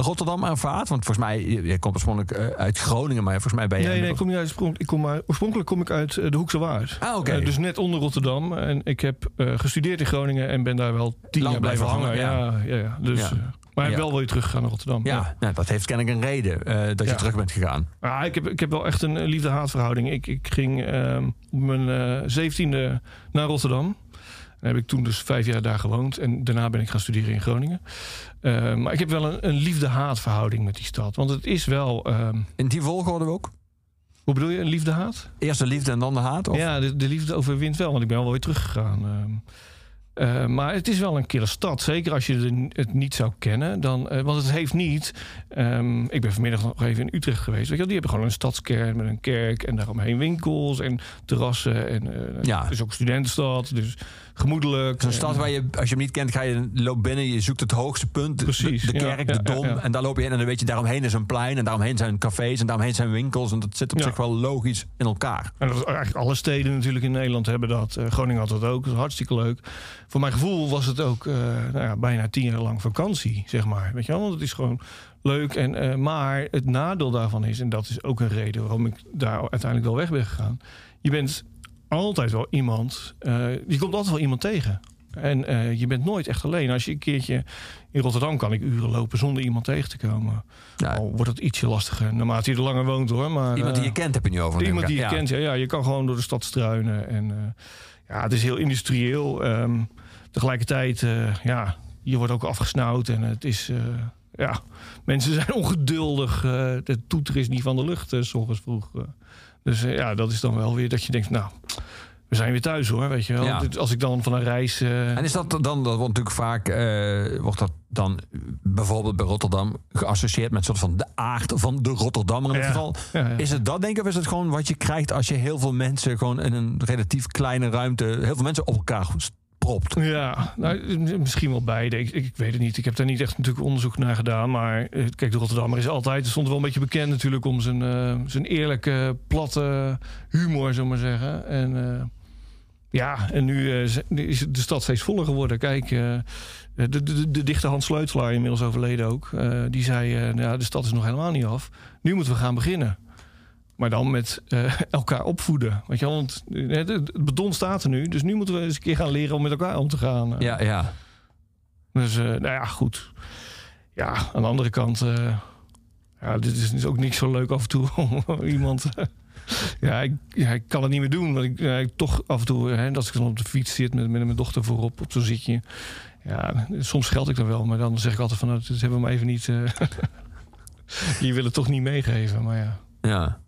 [SPEAKER 2] Rotterdam ervaart? Want volgens mij, je, je komt oorspronkelijk eh, uit Groningen, maar volgens mij ben je...
[SPEAKER 3] Nee, nee, ik kom niet uit oorspronkelijk. Ik kom maar, oorspronkelijk kom ik uit eh, de Hoekse Waard.
[SPEAKER 2] Ah, oké.
[SPEAKER 3] Eh, dus net onder Rotterdam. En ik heb gestudeerd in Groningen en ben daar wel tien
[SPEAKER 2] Lang
[SPEAKER 3] jaar blijven hangen.
[SPEAKER 2] hangen,
[SPEAKER 3] Ja, ja, ja. Dus,
[SPEAKER 2] Ja.
[SPEAKER 3] maar ik
[SPEAKER 2] Ja.
[SPEAKER 3] ben wel weer teruggegaan naar Rotterdam.
[SPEAKER 2] ja, nou, dat heeft kennelijk een reden dat je terug bent gegaan.
[SPEAKER 3] Ah, ik, heb, ik heb wel echt een liefde-haatverhouding. Ik, ik ging ehm, op mijn zeventiende naar Rotterdam. Heb ik toen dus vijf jaar daar gewoond. En daarna ben ik gaan studeren in Groningen. Eh, maar ik heb wel een, een liefde-haatverhouding met die stad. Want het is wel... ehm,
[SPEAKER 2] In die volgorde ook?
[SPEAKER 3] hoe bedoel je, een liefde-haat?
[SPEAKER 2] Eerst de liefde en dan de haat? Of?
[SPEAKER 3] Ja, de, de liefde overwint wel, want ik ben wel weer teruggegaan. ehm. Eh, maar het is wel een kille stad. Zeker als je het niet zou kennen. Dan, eh, want het heeft niet... ehm, ik ben vanmiddag nog even in Utrecht geweest. Weet je, wel, die hebben gewoon een stadskern met een kerk... en daaromheen winkels en terrassen. En, eh,
[SPEAKER 2] Ja.
[SPEAKER 3] Het is ook een studentenstad, dus gemoedelijk.
[SPEAKER 2] Zo'n stad waar je, als je hem niet kent, ga je loop binnen, je zoekt het hoogste punt, de-
[SPEAKER 3] Precies,
[SPEAKER 2] de, kerk,
[SPEAKER 3] ja,
[SPEAKER 2] de dom, en daar loop je in en dan weet je, daaromheen is een plein en daaromheen zijn cafés en daaromheen zijn winkels en dat zit op zich wel logisch in elkaar.
[SPEAKER 3] En dat is eigenlijk alle steden natuurlijk in Nederland hebben dat. Groningen had dat ook. Dat is hartstikke leuk. Voor mijn gevoel was het ook eh, nou ja, bijna tien jaar lang vakantie, zeg maar. Weet je wel? Want het is gewoon leuk. En, eh, maar het nadeel daarvan is, en dat is ook een reden waarom ik daar uiteindelijk wel weg ben gegaan. Je bent altijd wel iemand, eh, je komt altijd wel iemand tegen. En je bent nooit echt alleen. Als je een keertje in Rotterdam kan ik uren lopen zonder iemand tegen te komen.
[SPEAKER 2] Ja.
[SPEAKER 3] Al wordt het ietsje lastiger naarmate je er langer woont hoor. Maar,
[SPEAKER 2] Iemand die je kent heb je nu over.
[SPEAKER 3] Iemand die je kent, ja, ja. Je kan gewoon door de stad struinen. En ja, het is heel industrieel. Ehm, tegelijkertijd, eh, ja, je wordt ook afgesnauwd. En het is, eh, ja, mensen (laughs) zijn ongeduldig. eh, de toeter is niet van de lucht, eh, s ochtends vroeg. Dus ja, dat is dan wel weer dat je denkt, nou, we zijn weer thuis hoor, weet je wel.
[SPEAKER 2] Ja.
[SPEAKER 3] Als ik dan van een reis...
[SPEAKER 2] En is dat dan, dat wordt natuurlijk vaak, wordt dat dan bijvoorbeeld bij Rotterdam geassocieerd met een soort van de aard van de Rotterdammer in het
[SPEAKER 3] Ja.
[SPEAKER 2] geval.
[SPEAKER 3] ja.
[SPEAKER 2] Is het dat denk ik of is het gewoon wat je krijgt als je heel veel mensen gewoon in een relatief kleine ruimte, heel veel mensen op elkaar propt?
[SPEAKER 3] Ja, nou, misschien wel beide. Ik, ik, weet het niet. Ik heb daar niet echt natuurlijk onderzoek naar gedaan. Maar eh, kijk, de Rotterdammer is altijd... stond wel een beetje bekend natuurlijk om zijn, eh, zijn eerlijke, platte humor, zullen maar zeggen. En eh, ja, en nu is de stad steeds voller geworden. Kijk, de, de, de, de dichter Hans Sleutelaar, inmiddels overleden ook... die zei, nou, de stad is nog helemaal niet af. Nu moeten we gaan beginnen. Maar dan met eh, elkaar opvoeden. Weet je wel? Want eh, het, het beton staat er nu. Dus nu moeten we eens een keer gaan leren om met elkaar om te gaan. Eh,
[SPEAKER 2] Ja, ja.
[SPEAKER 3] Dus, eh, nou ja, goed. Ja, aan de andere kant... eh, ja, dit is, is ook niet zo leuk af en toe (laughs) om iemand... eh, ja, ik, ja, ik kan het niet meer doen. Want ik, ja, ik toch af en toe... Hè, als ik dan op de fiets zit met, met mijn dochter voorop op zo'n zitje... Ja, soms geld ik dan wel. Maar dan zeg ik altijd van... Nou, dat hebben we hem even niet... eh je wil het toch niet meegeven, maar ja.
[SPEAKER 2] Ja.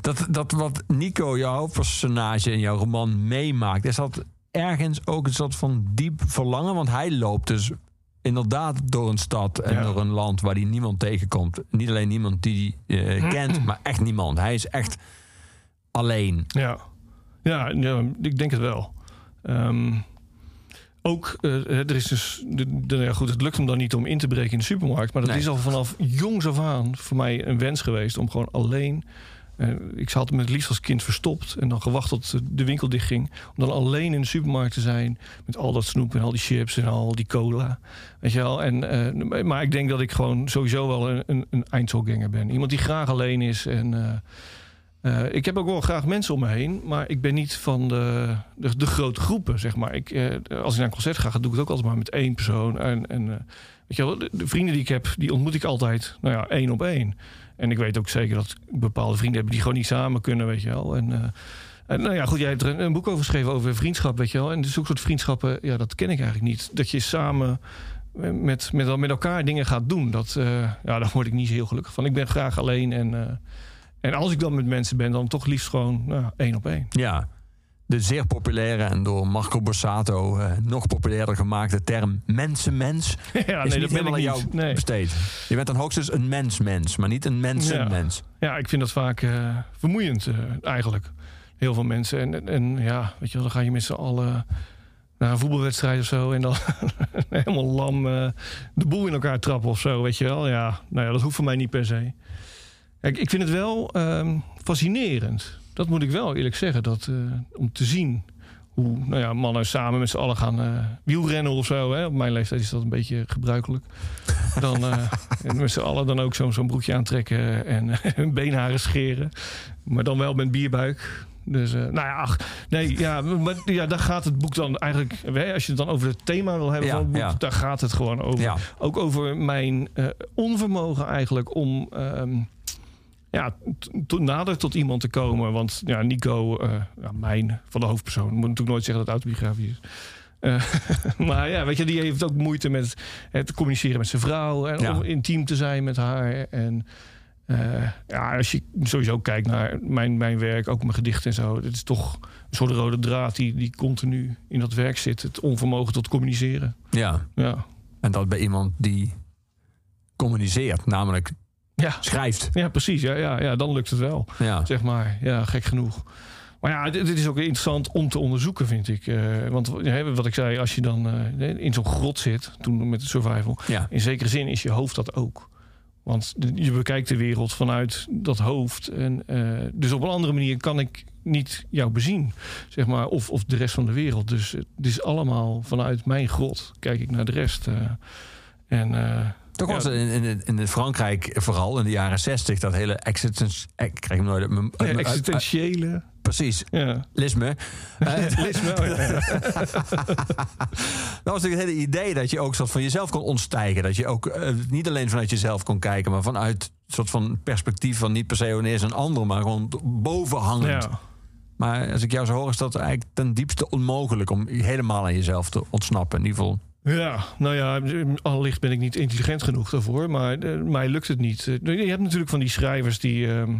[SPEAKER 2] Dat, dat wat Nico, jouw hoofdpersonage in jouw roman meemaakt, is dat ergens ook een soort van diep verlangen? Want hij loopt dus inderdaad door een stad en
[SPEAKER 3] Ja.
[SPEAKER 2] door een land waar hij niemand tegenkomt. Niet alleen niemand die hij eh, kent, maar echt niemand. Hij is echt alleen.
[SPEAKER 3] Ja, ja, ja ik denk het wel. Ehm, ook, eh, er is dus, de, de- ja, goed, het lukt hem dan niet om in te breken in de supermarkt. Maar dat
[SPEAKER 2] Nee.
[SPEAKER 3] is al vanaf jongs af aan voor mij een wens geweest om gewoon alleen. Eh, ik had me het liefst als kind verstopt en dan gewacht tot de winkel dichtging. Om dan alleen in de supermarkt te zijn met al dat snoep en al die chips en al die cola. Weet je wel? En, eh, maar ik denk dat ik gewoon sowieso wel een, een, eindselganger ben. Iemand die graag alleen is en... eh, ik heb ook wel graag mensen om me heen, maar ik ben niet van de, grote groepen, zeg maar. Als ik naar een concert ga, doe ik het ook altijd maar met één persoon. En, weet je wel, de, de vrienden die ik heb, die ontmoet ik altijd, nou ja, één op één. En ik weet ook zeker dat bepaalde vrienden heb die gewoon niet samen kunnen, weet je wel. En, eh, en nou ja, goed, jij hebt er een, boek over geschreven over vriendschap, weet je wel. En zulke soort vriendschappen, ja, dat ken ik eigenlijk niet. Dat je samen met, met, met elkaar dingen gaat doen, dat, eh, ja, daar word ik niet heel gelukkig van. Ik ben graag alleen en... eh, en als ik dan met mensen ben, dan toch liefst gewoon nou, één op één.
[SPEAKER 2] Ja. De zeer populaire en door Marco Borsato eh, nog populairder gemaakte term mensenmens (laughs)
[SPEAKER 3] ja,
[SPEAKER 2] is
[SPEAKER 3] nee,
[SPEAKER 2] niet
[SPEAKER 3] dat
[SPEAKER 2] helemaal
[SPEAKER 3] ik
[SPEAKER 2] aan jou.
[SPEAKER 3] Nee.
[SPEAKER 2] besteed. Je bent dan hoogstens een mensmens, maar niet een mensenmens.
[SPEAKER 3] Ja, ik vind dat vaak eh, vermoeiend eh, eigenlijk. Heel veel mensen. En, en, en ja, weet je wel, dan ga je met z'n allen naar een voetbalwedstrijd of zo. En dan (laughs) helemaal lam de boel in elkaar trappen of zo, weet je wel. Ja, nou ja, dat hoeft voor mij niet per se. Kijk, ik vind het wel ehm, fascinerend. Dat moet ik wel eerlijk zeggen. Dat, eh, om te zien hoe nou ja, mannen samen met z'n allen gaan eh, wielrennen of zo. Hè? Op mijn leeftijd is dat een beetje gebruikelijk. Dan eh, (laughs) en met z'n allen dan ook zo'n zo'n broekje aantrekken en hun beenharen scheren. Maar dan wel met bierbuik. Dus, nou ja, ach, nee, ja, maar ja, daar gaat het boek dan eigenlijk... hè, Als je het dan over het thema wil hebben
[SPEAKER 2] Ja,
[SPEAKER 3] van het boek...
[SPEAKER 2] ja.
[SPEAKER 3] daar gaat het gewoon over.
[SPEAKER 2] Ja.
[SPEAKER 3] Ook over mijn onvermogen eigenlijk om... ehm, ja, nader tot iemand te komen. Want ja, Nico, eh, ja, mijn, van de hoofdpersoon... moet natuurlijk nooit zeggen dat het autobiografisch is. Eh, (laughs) maar ja, weet je, die heeft ook moeite met het communiceren met zijn vrouw... en
[SPEAKER 2] Ja.
[SPEAKER 3] om intiem te zijn met haar. En eh, ja, als je sowieso kijkt naar mijn, mijn werk, ook mijn gedichten en zo... het is toch een soort rode draad die, die continu in dat werk zit. Het onvermogen tot communiceren.
[SPEAKER 2] Ja.
[SPEAKER 3] Ja,
[SPEAKER 2] En dat bij iemand die communiceert, namelijk
[SPEAKER 3] ja.
[SPEAKER 2] schrijft.
[SPEAKER 3] ja precies. Ja, ja, ja, dan lukt het wel.
[SPEAKER 2] Ja.
[SPEAKER 3] zeg maar. Ja, gek genoeg. Maar ja, dit, dit is ook interessant om te onderzoeken, vind ik. Eh, want hè, wat ik zei, als je dan eh, in zo'n grot zit, toen met de survival,
[SPEAKER 2] Ja.
[SPEAKER 3] in zekere zin is je hoofd dat ook. Want je bekijkt de wereld vanuit dat hoofd. En, eh, dus op een andere manier kan ik niet jou bezien, zeg maar, of, of de rest van de wereld. Dus het is allemaal vanuit mijn grot, kijk ik naar de rest. en
[SPEAKER 2] Toch was in, in, in Frankrijk vooral in de jaren zestig dat hele existence... Ik krijg hem nooit uit mijn-
[SPEAKER 3] ja, existentiële.
[SPEAKER 2] Precies,
[SPEAKER 3] Ja.
[SPEAKER 2] lisme. (laughs) Eh,
[SPEAKER 3] Lees me, oh ja. (laughs)
[SPEAKER 2] Dat was natuurlijk het hele idee dat je ook soort van jezelf kon ontstijgen. Dat je ook eh, niet alleen vanuit jezelf kon kijken, maar vanuit een soort van perspectief van niet per se wanneer is een ander, maar gewoon bovenhangend.
[SPEAKER 3] ja.
[SPEAKER 2] Maar als ik jou zo hoor, is dat eigenlijk ten diepste onmogelijk om helemaal aan jezelf te ontsnappen. In ieder geval.
[SPEAKER 3] Ja, nou ja, allicht ben ik niet intelligent genoeg daarvoor, maar eh, mij lukt het niet. Eh, Je hebt natuurlijk van die schrijvers die, ehm,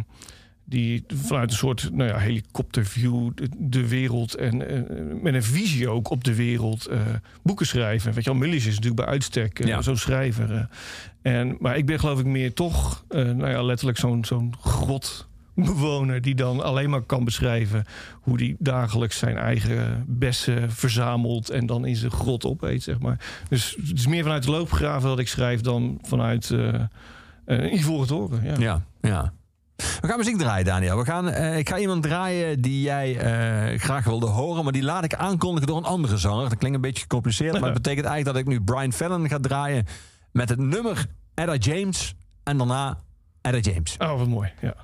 [SPEAKER 3] die vanuit een soort nou ja, helikopterview de, de wereld en eh, met een visie ook op de wereld boeken schrijven. Weet je wel, Mullis is natuurlijk bij uitstek
[SPEAKER 2] Ja.
[SPEAKER 3] zo'n schrijver. en, maar ik ben geloof ik meer toch, nou ja, letterlijk zo'n zo'n grot bewoner die dan alleen maar kan beschrijven hoe die dagelijks zijn eigen bessen verzamelt en dan in zijn grot opeet, zeg maar. Dus het is meer vanuit de loopgraven dat ik schrijf dan vanuit eh eh Ivoren Toren. Ja.
[SPEAKER 2] Ja, ja. We gaan muziek draaien, Daniel. We gaan, eh, ik ga iemand draaien die jij eh, graag wilde horen, maar die laat ik aankondigen door een andere zanger. Dat klinkt een beetje gecompliceerd, maar het (laughs) betekent eigenlijk dat ik nu Brian Fallon ga draaien met het nummer Etta James en daarna Etta James.
[SPEAKER 3] Oh, wat mooi. Ja.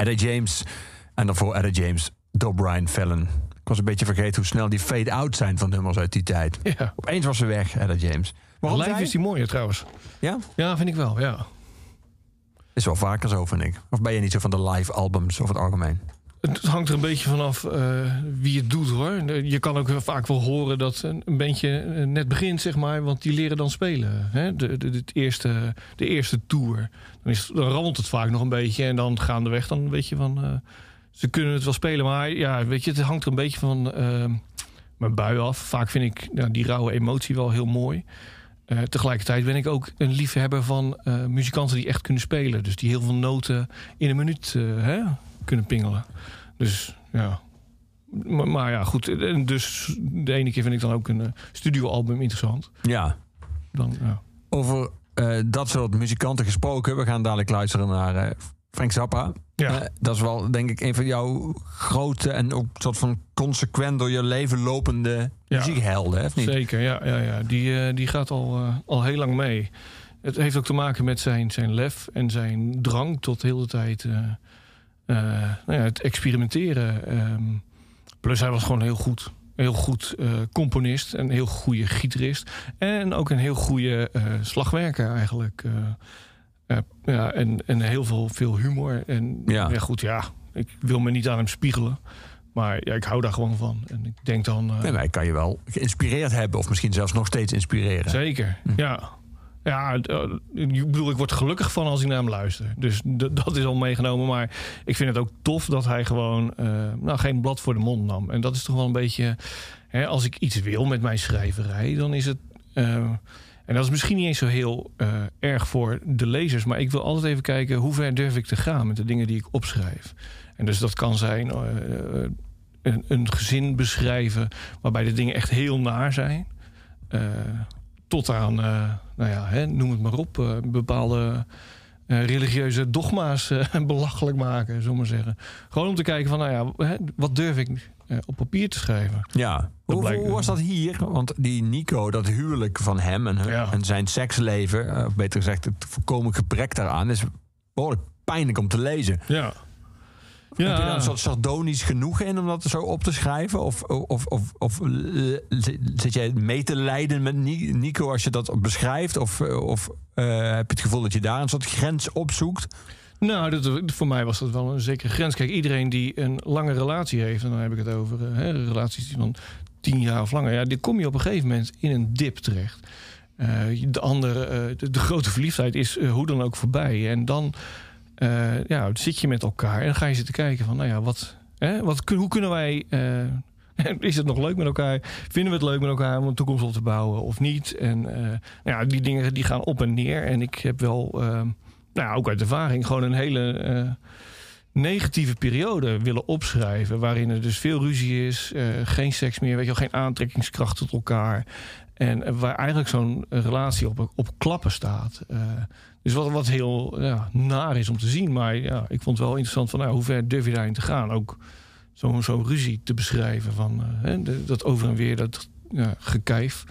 [SPEAKER 6] Etta James.
[SPEAKER 2] En daarvoor Etta James door Brian Fallon. Ik was een beetje vergeten hoe snel die fade-out zijn van nummers uit die tijd.
[SPEAKER 3] Ja.
[SPEAKER 2] Opeens was ze weg, Etta James. Waarom
[SPEAKER 3] Live
[SPEAKER 2] zij?
[SPEAKER 3] is die mooier trouwens.
[SPEAKER 2] Ja?
[SPEAKER 3] Ja, vind ik wel, ja.
[SPEAKER 2] Is wel vaker zo, vind ik. Of ben je niet zo van de live albums over het algemeen?
[SPEAKER 3] Het hangt er een beetje vanaf eh wie het doet hoor. Je kan ook vaak wel horen dat een, een bandje eh, net begint, zeg maar, want die leren dan spelen. Hè? De, de, eerste, de eerste tour. Dan, is, dan rammelt het vaak nog een beetje en dan gaandeweg dan weet je van. eh, ze kunnen het wel spelen, maar ja, weet je, het hangt er een beetje van. mijn bui af. Vaak vind ik nou, die rauwe emotie wel heel mooi. Tegelijkertijd ben ik ook een liefhebber van muzikanten die echt kunnen spelen. Dus die heel veel noten in een minuut hè, kunnen pingelen. Dus ja. Maar, maar ja, goed. Dus de ene keer vind ik dan ook een eh, studioalbum interessant.
[SPEAKER 2] Ja.
[SPEAKER 3] Dan, ja.
[SPEAKER 2] Over eh, dat soort muzikanten gesproken. We gaan dadelijk luisteren naar eh, Frank Zappa.
[SPEAKER 3] Ja.
[SPEAKER 2] Dat is wel, denk ik, een van jouw grote en ook soort van consequent door je leven lopende
[SPEAKER 3] Ja.
[SPEAKER 2] muziekhelden, hè, of niet?
[SPEAKER 3] Zeker, ja. ja, ja. Die, die gaat al, al heel lang mee. Het heeft ook te maken met zijn, zijn lef en zijn drang tot de hele tijd nou ja, het experimenteren. Ehm, plus hij was gewoon heel goed. Heel goed eh, componist, een heel goede gitarist. En ook een heel goede eh, slagwerker eigenlijk. eh. Eh, ja, en, en heel veel, veel humor. En
[SPEAKER 2] Ja.
[SPEAKER 3] ja. goed, ja, ik wil me niet aan hem spiegelen. Maar ja, ik hou daar gewoon van. En ik denk dan... eh,
[SPEAKER 2] Nee, maar ik kan je wel geïnspireerd hebben, of misschien zelfs nog steeds inspireren.
[SPEAKER 3] Zeker, ja. Ja, eh, ik bedoel, ik word gelukkig van als ik naar hem luister. Dus dat is al meegenomen. Maar ik vind het ook tof dat hij gewoon eh, nou, geen blad voor de mond nam. En dat is toch wel een beetje... Hè, als ik iets wil met mijn schrijverij, dan is het... eh, en dat is misschien niet eens zo heel erg voor de lezers. Maar ik wil altijd even kijken hoe ver durf ik te gaan met de dingen die ik opschrijf. En dus dat kan zijn een, een gezin beschrijven waarbij de dingen echt heel naar zijn. Tot aan, nou ja, hè, noem het maar op, eh, bepaalde eh, religieuze dogma's eh, (laughs) belachelijk maken, zullen we maar zeggen. Gewoon om te kijken van, nou ja, hè, wat durf ik op papier te schrijven?
[SPEAKER 2] Ja. Hoe,
[SPEAKER 3] blijkt-
[SPEAKER 2] hoe was dat hier? Want die Nico, dat huwelijk van hem en, hun-
[SPEAKER 3] Ja.
[SPEAKER 2] en zijn seksleven, of beter gezegd het voorkomen gebrek daaraan, is behoorlijk pijnlijk om te lezen.
[SPEAKER 3] Ja.
[SPEAKER 2] Heb je daar een soort sardonisch genoegen in om dat zo op te schrijven? Of, of, of, of eh, zit jij mee te lijden met Ni- Nico als je dat beschrijft? Of, eh, of eh, heb je het gevoel dat je daar een soort grens opzoekt?
[SPEAKER 3] Nou, dat, voor mij was dat wel een zekere grens. Kijk, iedereen die een lange relatie heeft, en dan heb ik het over hè, relaties die van tien jaar of langer, ja, die kom je op een gegeven moment in een dip terecht. De andere, de, de grote verliefdheid is hoe dan ook voorbij. En dan eh, ja, zit je met elkaar en dan ga je zitten kijken van, nou ja, wat, hè, wat, hoe kunnen wij. eh, (laughs) is het nog leuk met elkaar? Vinden we het leuk met elkaar om een toekomst op te bouwen of niet? En eh, nou ja, die dingen die gaan op en neer. En ik heb wel, eh, nou ja, ook uit ervaring, gewoon een hele negatieve periode willen opschrijven. Waarin er dus veel ruzie is, geen seks meer, weet je wel, geen aantrekkingskracht tot elkaar. En waar eigenlijk zo'n relatie op, op klappen staat. Eh, dus wat, wat heel ja, naar is om te zien. Maar ja, ik vond het wel interessant van nou, hoe ver durf je daarin te gaan? Ook zo'n zo'n ruzie te beschrijven van eh, hè, de- dat over en weer, dat ja, gekijf.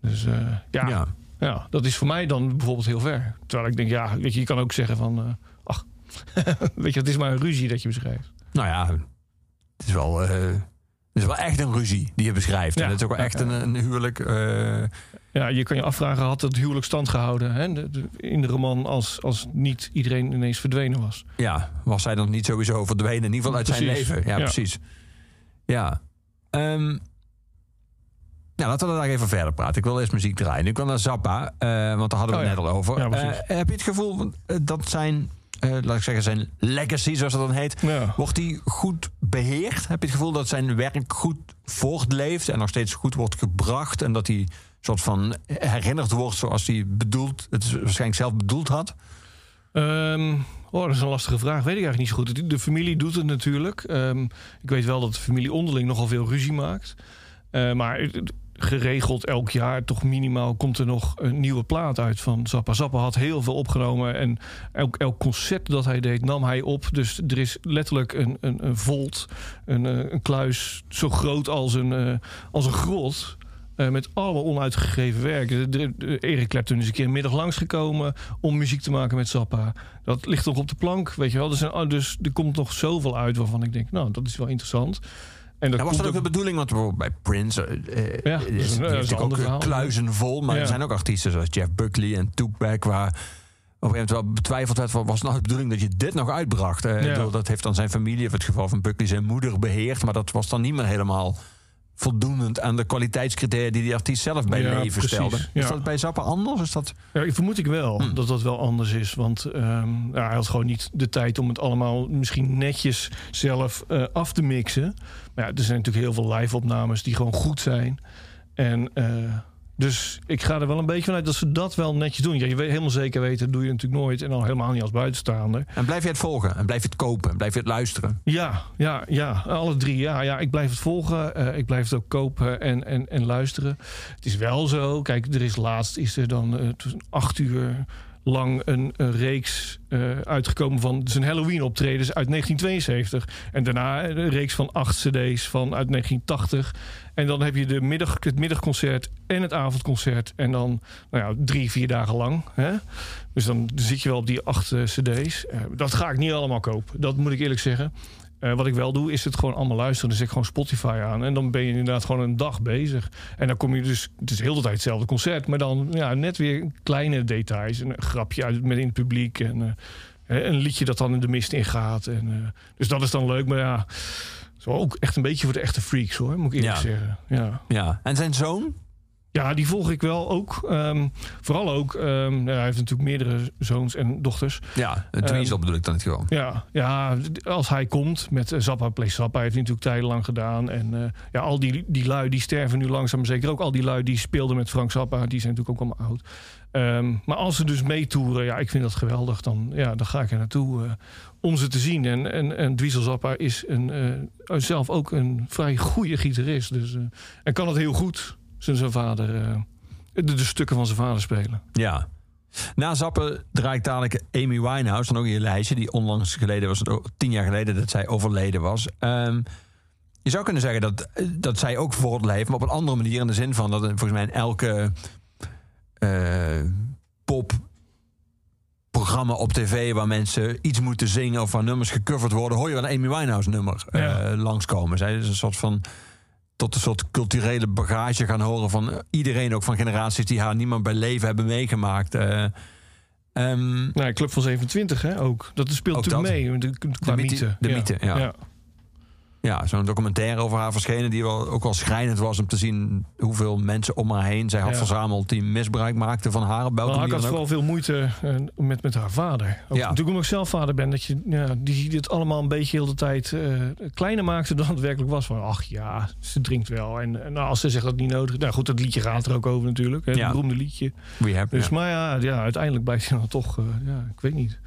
[SPEAKER 3] Dus eh, ja, ja.
[SPEAKER 2] Ja.
[SPEAKER 3] dat is voor mij dan bijvoorbeeld heel ver. Terwijl ik denk, ja, weet je, je kan ook zeggen van, eh, ach, (laughs) weet je, het is maar een ruzie dat je beschrijft.
[SPEAKER 2] Nou ja, het is wel, het is wel echt een ruzie die je beschrijft.
[SPEAKER 3] Ja.
[SPEAKER 2] En het is ook wel echt een, een huwelijk.
[SPEAKER 3] Ja, je kan je afvragen, had het huwelijk stand gehouden hè? de- de- in de roman als, als niet iedereen ineens verdwenen was?
[SPEAKER 2] ja, was hij dan niet sowieso verdwenen? In ieder geval uit zijn leven. Ja,
[SPEAKER 3] Ja.
[SPEAKER 2] precies. Ja. Ehm, ja, laten we daar even verder praten. Ik wil eerst muziek draaien. Ik wil naar Zappa, eh, want daar hadden we
[SPEAKER 3] Oh
[SPEAKER 2] het
[SPEAKER 3] ja.
[SPEAKER 2] net al over.
[SPEAKER 3] Ja.
[SPEAKER 2] Eh, heb je het gevoel dat zijn, eh, laat ik zeggen, zijn legacy, zoals dat dan heet,
[SPEAKER 3] Ja.
[SPEAKER 2] wordt die goed beheerd? Heb je het gevoel dat zijn werk goed voortleeft en nog steeds goed wordt gebracht en dat hij soort van herinnerd wordt zoals hij bedoeld, het waarschijnlijk zelf bedoeld had?
[SPEAKER 3] Ehm, oh, dat is een lastige vraag. Weet ik eigenlijk niet zo goed. De familie doet het natuurlijk. Ehm, ik weet wel dat de familie onderling nogal veel ruzie maakt. Eh, maar geregeld elk jaar, toch minimaal, komt er nog een nieuwe plaat uit van Zappa. Zappa had heel veel opgenomen en elk, elk concert dat hij deed, nam hij op. Dus er is letterlijk een, een, een volt, een, eh, een kluis zo groot als een, eh, als een grot. Eh, met allemaal onuitgegeven werk. Eric Clapton is een keer een middag langsgekomen om muziek te maken met Zappa. Dat ligt nog op de plank, weet je wel. Dus, een- dus er komt nog zoveel uit waarvan ik denk, nou, dat is wel interessant. En dat
[SPEAKER 2] Ja, was dat ook de bedoeling? Want bijvoorbeeld bij Prince eh,
[SPEAKER 3] Ja, is
[SPEAKER 2] is, ook
[SPEAKER 3] verhaal.
[SPEAKER 2] kluizen vol. Maar
[SPEAKER 3] Ja.
[SPEAKER 2] er zijn ook artiesten zoals Jeff Buckley en Tupac... waar op een gegeven moment wel betwijfeld werd... was nou de bedoeling dat je dit nog uitbracht?
[SPEAKER 3] Ja.
[SPEAKER 2] ik bedoel, Dat heeft dan zijn familie, of het geval van Buckley, zijn moeder beheerd. Maar dat was dan niet meer helemaal voldoend aan de kwaliteitscriteria die die artiest zelf bij
[SPEAKER 3] Ja,
[SPEAKER 2] leven
[SPEAKER 3] precies,
[SPEAKER 2] stelde.
[SPEAKER 3] ja.
[SPEAKER 2] Is dat bij Zappa anders? Is dat...
[SPEAKER 3] Ja, ik vermoed ik wel
[SPEAKER 2] Hm.
[SPEAKER 3] dat dat wel anders is. Want ehm, ja, hij had gewoon niet de tijd om het allemaal misschien netjes zelf eh, af te mixen. Maar ja, er zijn natuurlijk heel veel live-opnames die gewoon goed zijn. En eh, dus ik ga er wel een beetje vanuit dat ze dat wel netjes doen. Ja, je weet helemaal zeker weten, dat doe je natuurlijk nooit. En al helemaal niet als buitenstaander.
[SPEAKER 2] En blijf je het volgen? En blijf je het kopen? En blijf je het luisteren?
[SPEAKER 3] Ja, ja, ja. Alle drie. Ja, ja. Ik blijf het volgen. eh, ik blijf het ook kopen en, en, en luisteren. Het is wel zo. Kijk, er is laatst is er dan tussen acht uur lang een, reeks eh, uitgekomen van zijn Halloween optredens uit 1972. En daarna een reeks van acht cd's van uit 1980. En dan heb je de middag, het middagconcert en het avondconcert. En dan nou ja, drie, vier dagen lang. Hè? Dus dan zit je wel op die acht eh, cd's. Eh, dat ga ik niet allemaal kopen. Dat moet ik eerlijk zeggen. Eh, wat ik wel doe, is het gewoon allemaal luisteren. Dan zet ik gewoon Spotify aan. En dan ben je inderdaad gewoon een dag bezig. En dan kom je dus... Het is heel de tijd hetzelfde concert. Maar dan ja, net weer kleine details. Een grapje uit met in het publiek. En eh, een liedje dat dan in de mist ingaat. En, eh, dus dat is dan leuk. Maar ja, zo ook echt een beetje voor de echte freaks hoor. Moet ik eerlijk
[SPEAKER 2] Ja.
[SPEAKER 3] zeggen. Ja.
[SPEAKER 2] Ja. En zijn zoon?
[SPEAKER 3] Ja, die volg ik wel ook. Ehm, vooral ook, ehm, ja, hij heeft natuurlijk meerdere zoons en dochters.
[SPEAKER 2] Ja, het Dweezil bedoel ik dan het gewoon.
[SPEAKER 3] Ja, ja, als hij komt met eh, Zappa Play Zappa, heeft hij natuurlijk tijdenlang gedaan. En eh, ja, al die, die lui die sterven nu langzaam, maar zeker ook al die lui die speelden met Frank Zappa, die zijn natuurlijk ook allemaal oud. Ehm, maar als ze dus meetoeren, ja, ik vind dat geweldig, dan, ja, dan ga ik er naartoe eh, om ze te zien. En, en, en Dweezil Zappa is een, zelf ook een vrij goede gitarist. Dus, en kan het heel goed, zijn, zijn vader, eh, de, de stukken van zijn vader spelen.
[SPEAKER 2] Ja. Na Zappen draai ik dadelijk Amy Winehouse, dan ook in je lijstje. Die onlangs geleden was het ook tien jaar geleden dat zij overleden was. Ehm, je zou kunnen zeggen dat, dat zij ook voordeel heeft, maar op een andere manier. In de zin van dat volgens mij in elke eh, pop programma op tv waar mensen iets moeten zingen of waar nummers gecoverd worden, hoor je wel een Amy Winehouse nummer eh,
[SPEAKER 3] Ja.
[SPEAKER 2] langskomen. Zij is een soort van tot een soort culturele bagage gaan horen van eh, iedereen, ook van generaties die haar niemand bij leven hebben meegemaakt. Eh, ehm,
[SPEAKER 3] Nou, Club van 27 hè, ook. Dat speelt
[SPEAKER 2] Ook
[SPEAKER 3] natuurlijk
[SPEAKER 2] dat.
[SPEAKER 3] mee. De,
[SPEAKER 2] mythe-
[SPEAKER 3] mythe.
[SPEAKER 2] de mythe, ja.
[SPEAKER 3] ja.
[SPEAKER 2] Ja, zo'n documentaire over haar verschenen die wel, ook wel schrijnend was om te zien hoeveel mensen om haar heen zij had
[SPEAKER 3] Ja.
[SPEAKER 2] verzameld die misbruik maakten van haar. op welke
[SPEAKER 3] Maar ik had vooral veel moeite eh, met, met haar vader. Ook,
[SPEAKER 2] Ja.
[SPEAKER 3] Natuurlijk omdat ik zelf vader ben. Dat je ja, die dit allemaal een beetje heel de tijd eh, kleiner maakte dan het werkelijk was. Van ach ja, ze drinkt wel. En, en nou, als ze zegt dat niet nodig. Nou goed, dat liedje gaat er ook over natuurlijk. Hè,
[SPEAKER 2] Ja.
[SPEAKER 3] Het beroemde liedje.
[SPEAKER 2] We have,
[SPEAKER 3] Dus maar ja, ja, uiteindelijk blijft hij dan toch, eh, ja, ik weet niet.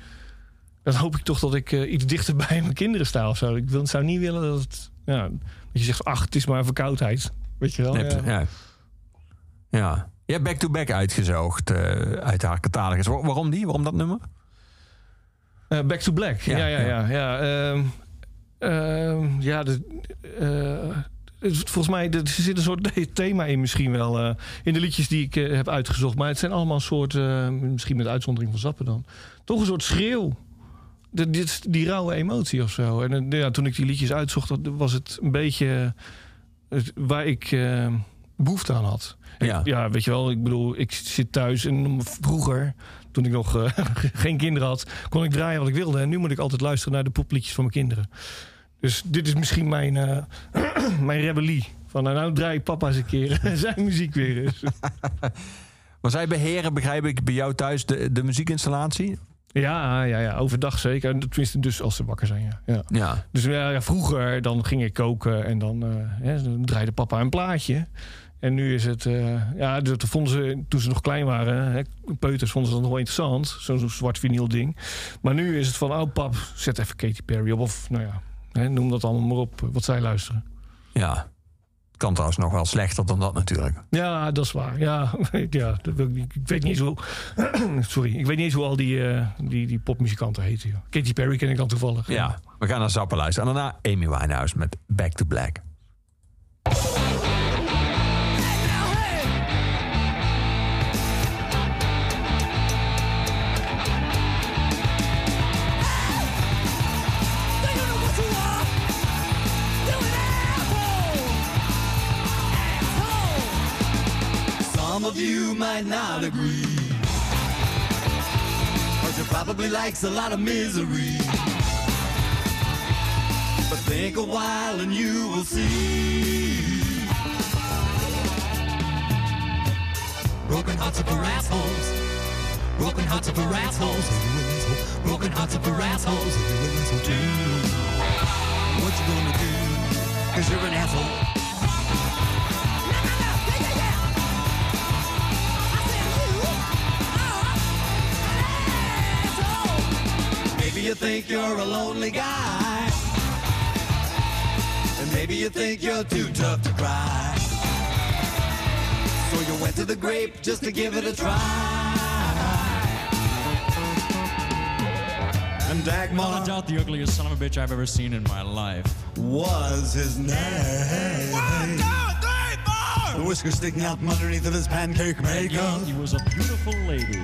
[SPEAKER 3] Dan hoop ik toch dat ik eh, iets dichter bij mijn kinderen sta of zo. Ik wil, zou niet willen dat het, ja, dat je zegt, ach, het is maar verkoudheid. Weet je wel? Ja.
[SPEAKER 2] ja. ja. Je hebt back-to-back uitgezoogd eh, uit haar catalogus. Waar- waarom die? Waarom dat nummer?
[SPEAKER 3] Eh, Back to Black.
[SPEAKER 2] Ja,
[SPEAKER 3] Ja, ja, ja. Ja, ehm, ehm, ja de, volgens mij er zit een soort (laughs) thema in misschien wel. in de liedjes die ik heb uitgezocht. Maar het zijn allemaal een soort, misschien met uitzondering van Zappen dan... toch een soort schreeuw. De, dit, die rauwe emotie of zo. En eh, ja, toen ik die liedjes uitzocht, was het een beetje eh, waar ik eh, behoefte aan had.
[SPEAKER 2] Ja.
[SPEAKER 3] ja, weet je wel, ik bedoel, ik zit thuis en vroeger, toen ik nog (laughs) geen kinderen had, kon ik draaien wat ik wilde. En nu moet ik altijd luisteren naar de popliedjes van mijn kinderen. Dus dit is misschien mijn, eh, (clears throat) mijn rebellie. Van nou, nou draai ik papa eens een keer (laughs) zijn muziek weer eens. (laughs)
[SPEAKER 2] Maar zij beheren, begrijp ik, bij jou thuis de, de muziekinstallatie?
[SPEAKER 3] Ja, ja, ja, overdag zeker. En Tenminste, dus als ze wakker zijn, ja. ja.
[SPEAKER 2] Ja.
[SPEAKER 3] Dus ja, vroeger dan ging ik koken en dan, eh, dan draaide papa een plaatje. En nu is het, eh, ja, dat vonden ze toen ze nog klein waren, hè, peuters vonden ze dat nog wel interessant, zo'n zo'n zwart vinyl ding. Maar nu is het van, oh pap, zet even Katy Perry op, of nou ja, hè, noem dat allemaal maar op, wat zij luisteren.
[SPEAKER 2] Ja. Kan trouwens nog wel slechter dan dat natuurlijk.
[SPEAKER 3] Ja, dat is waar. Ja, (laughs) ja ik, weet niet eens hoe. (clears throat) Sorry, ik weet niet eens hoe al die, eh, die, die popmuzikanten heten. joh. Katy Perry ken ik dan toevallig.
[SPEAKER 2] Ja. We gaan naar Zappa luisteren. En daarna Amy Winehouse met Back to Black.
[SPEAKER 7] might not agree. Cause she probably likes a lot of misery. But think a while and you will see.
[SPEAKER 8] Broken hearts are for assholes. Broken hearts are for assholes. Broken hearts are for assholes. Do what you gonna do, cause you're an asshole. Maybe you think you're a lonely guy. And maybe you think you're too tough to cry. So you went to the grape just to give it a try. And Dagmar
[SPEAKER 9] doubt the ugliest son of a bitch I've ever seen in my life.
[SPEAKER 8] was his name. One, two, three, four! The whiskers sticking out from underneath of his pancake makeup
[SPEAKER 9] He was a beautiful lady.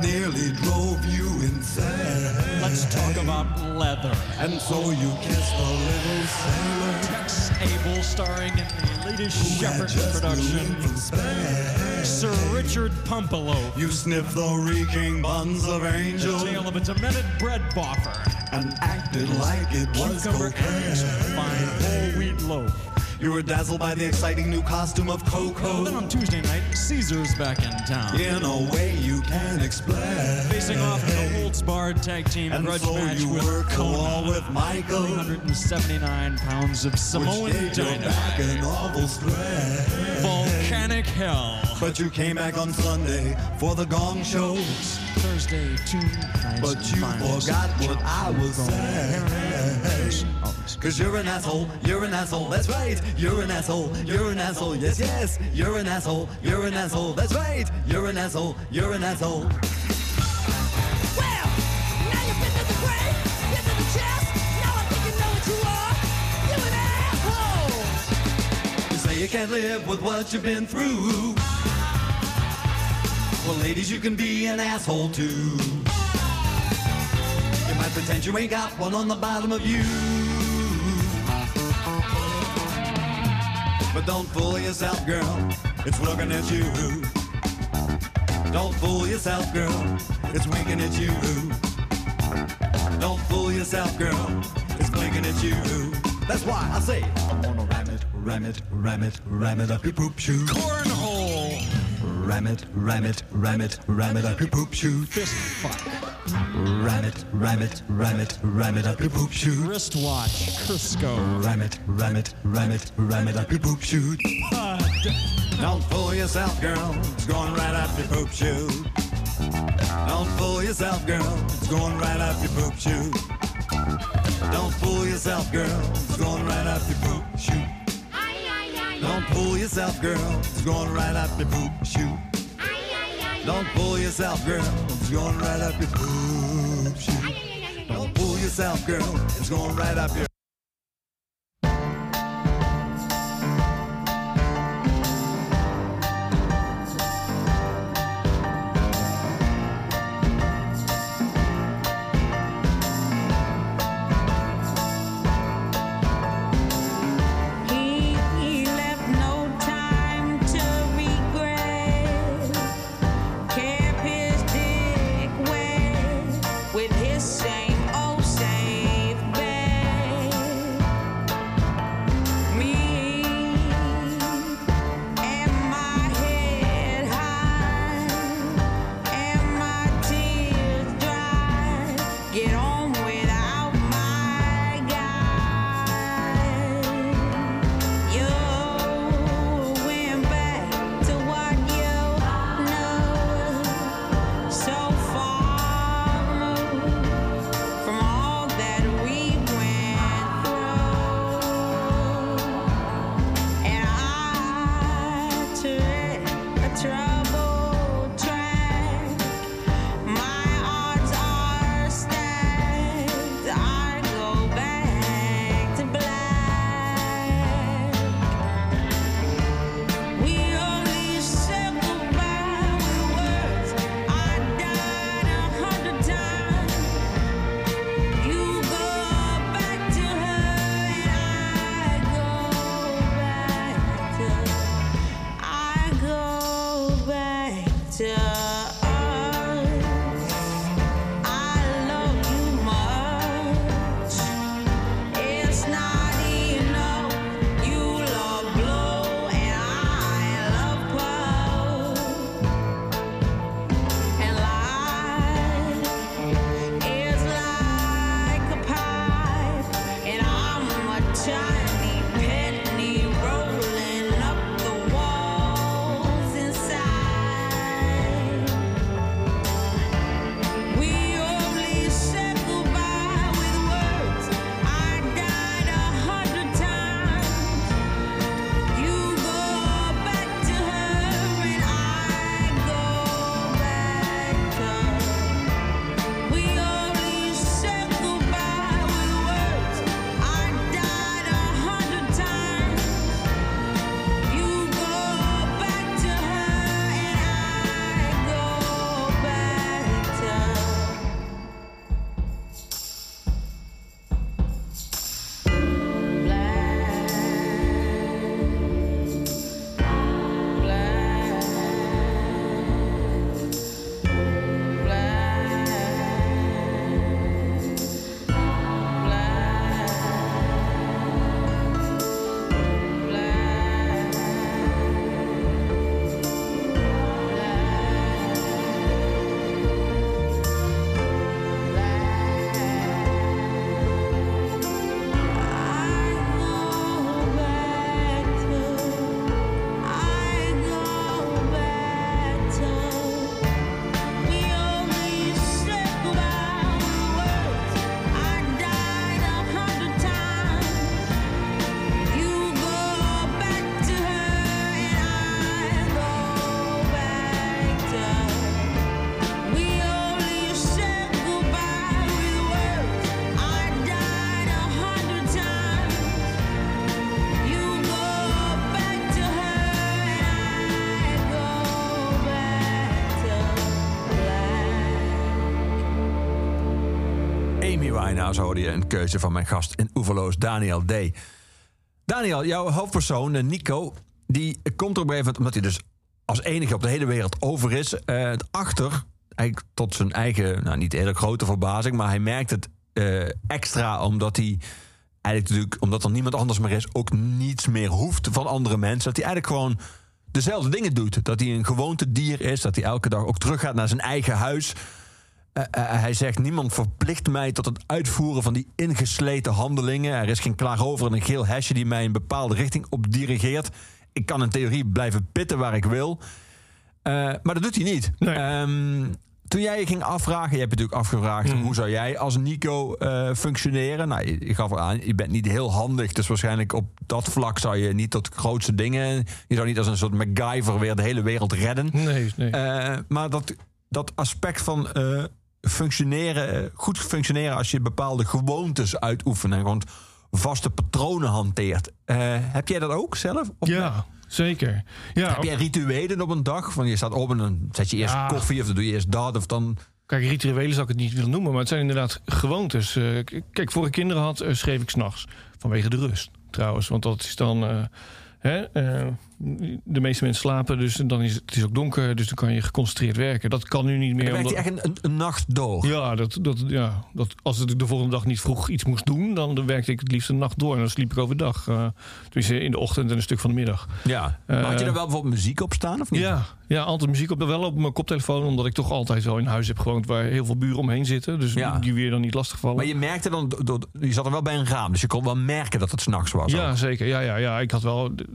[SPEAKER 8] Nearly drove you insane.
[SPEAKER 9] Let's talk about leather.
[SPEAKER 8] And so you kissed the little sailor
[SPEAKER 9] Tex Abel starring in the latest Shepherd production. Sir Richard Pumpelo.
[SPEAKER 8] You sniffed the reeking buns of
[SPEAKER 9] The tale of a demented bread boffer.
[SPEAKER 8] and acted like it was
[SPEAKER 9] Cucumber
[SPEAKER 8] cocaine.
[SPEAKER 9] fine whole wheat loaf.
[SPEAKER 8] You were dazzled by the exciting new costume of Coco.
[SPEAKER 9] Then on Tuesday night, Caesar's back in town.
[SPEAKER 8] In a way you can't explain.
[SPEAKER 9] Facing off in the Holtz Barred Tag Team
[SPEAKER 8] And
[SPEAKER 9] Grudge
[SPEAKER 8] so
[SPEAKER 9] match
[SPEAKER 8] you
[SPEAKER 9] with
[SPEAKER 8] the
[SPEAKER 9] Kona.
[SPEAKER 8] with Michael.
[SPEAKER 9] 379 pounds of Samoan
[SPEAKER 8] which gave your back
[SPEAKER 9] dynamite.
[SPEAKER 8] an awful strain.
[SPEAKER 9] Volcanic hell.
[SPEAKER 8] But you came back on Sunday for the gong show.
[SPEAKER 9] Thursday, two nights
[SPEAKER 8] But you forgot what I was saying. Cause you're an asshole, you're an asshole, that's right. You're an asshole, you're an asshole, yes, yes. You're an asshole, you're an asshole, that's right. You're an asshole, you're an asshole.
[SPEAKER 10] Well, now you've been to the brain, been to the chest. Now I think you know what you are. You an asshole.
[SPEAKER 8] You say you can't live with what you've been through. Well, ladies, you can be an asshole too. You might pretend you ain't got one on the bottom of you. But don't fool yourself, girl. It's looking at you. Don't fool yourself, girl. It's winking at you. Don't fool yourself, girl. It's blinking at you. That's why I say I'm gonna ram it, ram it, ram it, ram it up your poop shoot.
[SPEAKER 9] Cornhole.
[SPEAKER 8] Ram it, ram it, ram it, ram it up your poop shoot.
[SPEAKER 9] Fist fight.
[SPEAKER 8] Ram it, ram it, ram it, ram it up your poop shoot.
[SPEAKER 9] Wristwatch. Crisco.
[SPEAKER 8] Ram it, ram it, ram it, ram it up your poop shoot. Don't fool yourself, girl. It's going right up your poop shoot. Don't fool yourself, girl. It's going right up your poop shoot. Don't fool yourself, girl. It's going right up your poop shoot. Don't fool yourself, girl. It's going right up your poop shoot. Don't fool yourself, girl. It's going right up your poop shoot. Don't fool yourself, girl. It's going right up your
[SPEAKER 2] Winehouse hoorde je een keuze van mijn gast in Oeverloos, Daniel D. Daniel, jouw hoofdpersoon, eh, Nico, die komt er op een gegeven moment, omdat hij dus als enige op de hele wereld over is, eh, achter, eigenlijk tot zijn eigen, nou niet hele grote verbazing, maar hij merkt het eh, extra omdat hij eigenlijk natuurlijk, omdat er niemand anders meer is, ook niets meer hoeft van andere mensen. Dat hij eigenlijk gewoon dezelfde dingen doet. Dat hij een gewoontedier is, dat hij elke dag ook teruggaat naar zijn eigen huis. Eh, eh, hij zegt: Niemand verplicht mij tot het uitvoeren van die ingesleten handelingen. Er is geen klaarover en een geel hesje die mij een bepaalde richting op dirigeert. Ik kan in theorie blijven pitten waar ik wil. Eh, maar dat doet hij niet.
[SPEAKER 3] Nee.
[SPEAKER 2] Ehm, toen jij je ging afvragen, je hebt natuurlijk afgevraagd hoe zou jij als Nico eh, functioneren? Nou, je, je gaf aan, je bent niet heel handig, dus waarschijnlijk op dat vlak zou je niet tot grootste dingen. Je zou niet als een soort MacGyver weer de hele wereld redden.
[SPEAKER 3] Nee, nee.
[SPEAKER 2] Eh, maar dat, dat aspect van eh, functioneren, eh, goed functioneren als je bepaalde gewoontes uitoefent en gewoon vaste patronen hanteert. Eh, heb jij dat ook zelf? Of
[SPEAKER 3] ja, zeker. Ja,
[SPEAKER 2] Heb jij rituelen op een dag? Van je staat op en dan zet je eerst
[SPEAKER 3] Ja.
[SPEAKER 2] koffie of dan doe je eerst dat of dan.
[SPEAKER 3] Kijk, rituelen zou ik het niet willen noemen, maar het zijn inderdaad gewoontes. Eh, kijk, voor ik kinderen had, schreef ik s'nachts. Vanwege de rust, trouwens. Want dat is dan. eh, hè, de meeste mensen slapen, dus dan is het is ook donker, dus dan kan je geconcentreerd werken. Dat kan nu niet meer.
[SPEAKER 2] Dan werkt
[SPEAKER 3] omdat-
[SPEAKER 2] hij echt een, nacht door.
[SPEAKER 3] Ja, dat, dat, ja dat, als ik de volgende dag niet vroeg iets moest doen, dan werkte ik het liefst een nacht door. En dan sliep ik overdag. tenminste, in de ochtend en een stuk van de middag.
[SPEAKER 2] Ja. Had je er wel bijvoorbeeld muziek op staan of niet?
[SPEAKER 3] Ja, ja, altijd muziek op. Wel op mijn koptelefoon, omdat ik toch altijd wel in huis heb gewoond waar heel veel buren omheen zitten. Dus
[SPEAKER 2] Ja.
[SPEAKER 3] die, weer dan niet lastigvallen.
[SPEAKER 2] Maar je merkte dan, je zat er wel bij een raam, dus je kon wel merken dat het s'nachts was.
[SPEAKER 3] Ja,
[SPEAKER 2] ook.
[SPEAKER 3] zeker. Ja, ja, ja. Ik had wel de,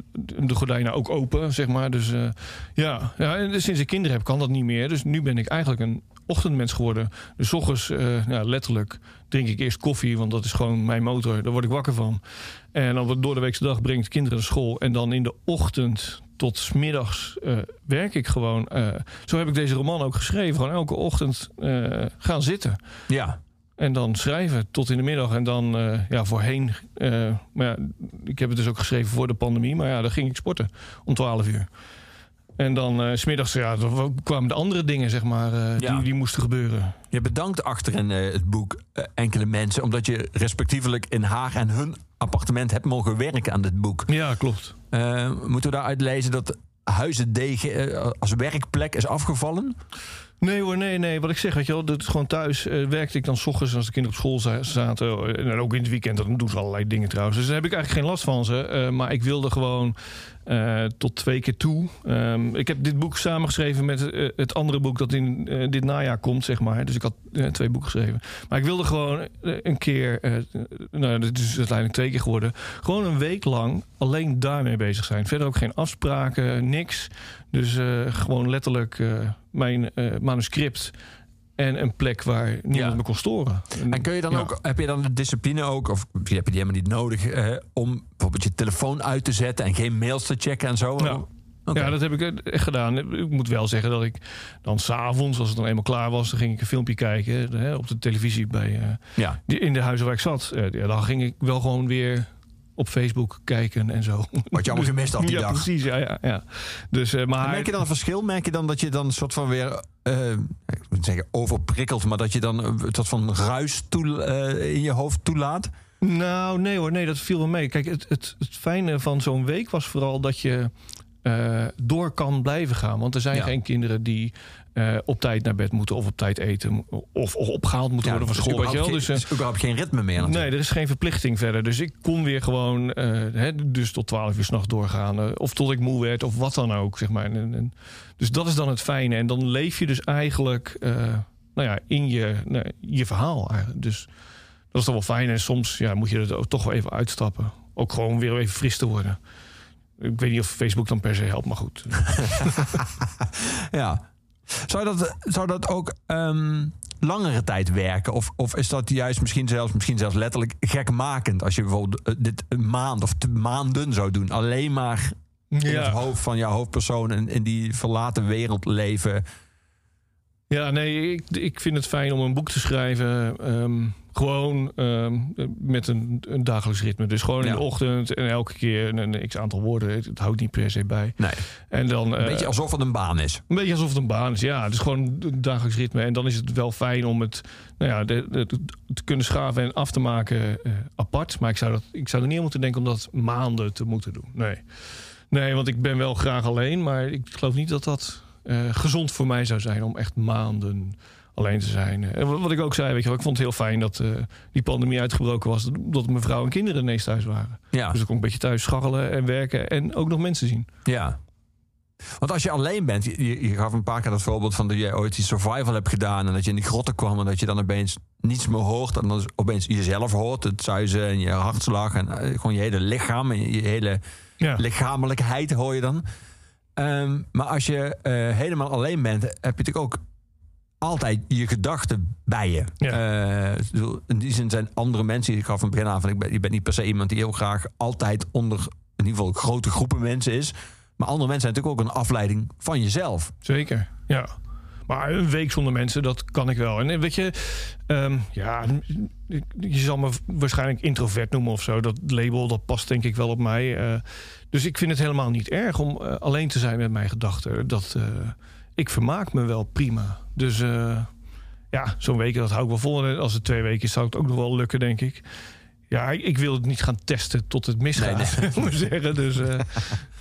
[SPEAKER 3] de gordijnen ook open, zeg maar. Dus eh, ja. ja, en sinds ik kinderen heb, kan dat niet meer. Dus nu ben ik eigenlijk een ochtendmens geworden. Dus ochtends, ja, letterlijk, drink ik eerst koffie, want dat is gewoon mijn motor. Daar word ik wakker van. En dan door de weekse dag breng ik de kinderen naar school. En dan in de ochtend tot middags eh, werk ik gewoon. zo heb ik deze roman ook geschreven. Gewoon elke ochtend gaan zitten.
[SPEAKER 2] ja.
[SPEAKER 3] En dan schrijven tot in de middag. En dan, eh, ja, voorheen. eh, maar ja, ik heb het dus ook geschreven voor de pandemie. Maar ja, dan ging ik sporten om 12 uur. En dan 's smiddags, ja, dan kwamen de andere dingen, zeg maar,
[SPEAKER 2] Ja.
[SPEAKER 3] die, die moesten gebeuren.
[SPEAKER 2] Je bedankt achterin het boek enkele mensen, omdat je respectievelijk in haar en hun appartement hebt mogen werken aan dit boek.
[SPEAKER 3] Ja, klopt.
[SPEAKER 2] Moeten we daaruit lezen dat Huizendegen eh, als werkplek is afgevallen?
[SPEAKER 3] Nee hoor, nee, nee. Wat ik zeg, weet je wel, dat is gewoon thuis eh, werkte ik dan 's ochtends als de kinderen op school za- zaten. eh, En ook in het weekend, dan doen ze allerlei dingen trouwens. Dus daar heb ik eigenlijk geen last van ze. Eh, maar ik wilde gewoon eh, tot twee keer toe. Ehm, ik heb dit boek samengeschreven met het andere boek dat in dit najaar komt, zeg maar. Dus ik had twee boeken geschreven. Maar ik wilde gewoon een keer, nou, dat is uiteindelijk twee keer geworden. Gewoon een week lang alleen daarmee bezig zijn. Verder ook geen afspraken, niks. Dus eh, gewoon letterlijk eh, mijn eh, manuscript en een plek waar niemand
[SPEAKER 2] Ja.
[SPEAKER 3] me kon storen.
[SPEAKER 2] En kun je dan
[SPEAKER 3] Ja.
[SPEAKER 2] ook, heb je dan de discipline ook, of heb je die helemaal niet nodig, eh, om bijvoorbeeld je telefoon uit te zetten en geen mails te checken en zo?
[SPEAKER 3] Ja. Ja, dat heb ik echt gedaan. Ik moet wel zeggen dat ik dan s'avonds, als het dan eenmaal klaar was, dan ging ik een filmpje kijken hè, op de televisie bij,
[SPEAKER 2] Ja.
[SPEAKER 3] die- in de huizen waar ik zat. Ja, dan ging ik wel gewoon weer op Facebook kijken en zo.
[SPEAKER 2] Wat je allemaal gemist had die (laughs)
[SPEAKER 3] ja,
[SPEAKER 2] dag.
[SPEAKER 3] precies. Ja, ja, ja. Dus, eh, maar
[SPEAKER 2] En merk je dan een verschil? Merk je dan dat je dan een soort van weer, eh, ik moet zeggen overprikkeld, maar dat je dan een soort van ruis toe, eh, in je hoofd toelaat?
[SPEAKER 3] Nou, nee hoor, nee, dat viel wel mee. Kijk, het, het, het fijne van zo'n week was vooral dat je door kan blijven gaan. Want er zijn
[SPEAKER 2] Ja.
[SPEAKER 3] geen kinderen die eh, op tijd naar bed moeten of op tijd eten of, of opgehaald moeten worden van school. Weet je wel? Dus, eh,
[SPEAKER 2] is überhaupt geen ritme meer.
[SPEAKER 3] Nee, er is geen verplichting verder. Dus ik kon weer gewoon eh, hè, dus tot 12 uur s'nachts doorgaan. of tot ik moe werd, of wat dan ook. Zeg maar. En, en- dus dat is dan het fijne. En dan leef je dus eigenlijk nou ja, in je, nou, je verhaal. Eigenlijk. Dus dat is toch wel fijn. En soms ja, moet je er ook toch wel even uitstappen. Ook gewoon weer even fris te worden. Ik weet niet of Facebook dan per se helpt, maar goed. (laughs) (laughs)
[SPEAKER 2] Ja. Zou dat, zou dat ook ehm, langere tijd werken? Of, of is dat juist misschien zelfs, misschien zelfs letterlijk gekmakend? Als je bijvoorbeeld eh, dit een maand of maanden zou doen. Alleen maar in het hoofd van jouw hoofdpersoon en in die verlaten wereld leven.
[SPEAKER 3] Ja, nee, ik, ik vind het fijn om een boek te schrijven. ehm, Gewoon ehm, met een, een dagelijks ritme. Dus gewoon in de ochtend en elke keer een, x aantal woorden. Het, houdt niet per se bij.
[SPEAKER 2] Nee.
[SPEAKER 3] En dan,
[SPEAKER 2] Een
[SPEAKER 3] eh,
[SPEAKER 2] beetje alsof het een baan is.
[SPEAKER 3] een beetje alsof het een baan is. Ja, is gewoon een dagelijks ritme. En dan is het wel fijn om het nou ja, de, de- te kunnen schaven en af te maken eh, apart. Maar ik zou, dat, ik zou er niet aan moeten denken om dat maanden te moeten doen. Nee. nee, want ik ben wel graag alleen. Maar ik geloof niet dat dat eh, gezond voor mij zou zijn om echt maanden alleen te zijn. En wat ik ook zei, weet je wel, ik vond het heel fijn dat eh, die pandemie uitgebroken was. Dat mijn vrouw en kinderen ineens thuis waren.
[SPEAKER 2] Ja.
[SPEAKER 3] Dus ik kon een beetje thuis scharrelen en werken en ook nog mensen zien.
[SPEAKER 2] Ja. Want als je alleen bent, je, je- gaf een paar keer dat voorbeeld van dat je ooit die survival hebt gedaan en dat je in die grotten kwam en dat je dan opeens niets meer hoort en dan opeens jezelf hoort, het zuizen en je hartslag en eh, gewoon je hele lichaam en je, hele
[SPEAKER 3] Ja.
[SPEAKER 2] lichamelijkheid hoor je dan. Ehm, maar als je eh, helemaal alleen bent, heb je natuurlijk ook altijd je gedachten bij je. Eh, ik bedoel, in die zin zijn andere mensen, ik gaf van begin aan van ik ben, je bent niet per se iemand die heel graag altijd onder in ieder geval grote groepen mensen is. Maar andere mensen zijn natuurlijk ook een afleiding van jezelf.
[SPEAKER 3] Zeker, ja. Maar een week zonder mensen, dat kan ik wel. En eh, weet je, ehm, ja, je zal me waarschijnlijk introvert noemen of zo. Dat label, dat past denk ik wel op mij. Eh, dus ik vind het helemaal niet erg om eh, alleen te zijn met mijn gedachten. Dat, eh, ik vermaak me wel prima. Dus eh, ja, zo'n week, dat hou ik wel vol. En als het twee weken is, zou het ook nog wel lukken, denk ik. Ja, ik, wil het niet gaan testen tot het misgaat,
[SPEAKER 2] Nee, (laughs)
[SPEAKER 3] moet ik zeggen. Dus eh,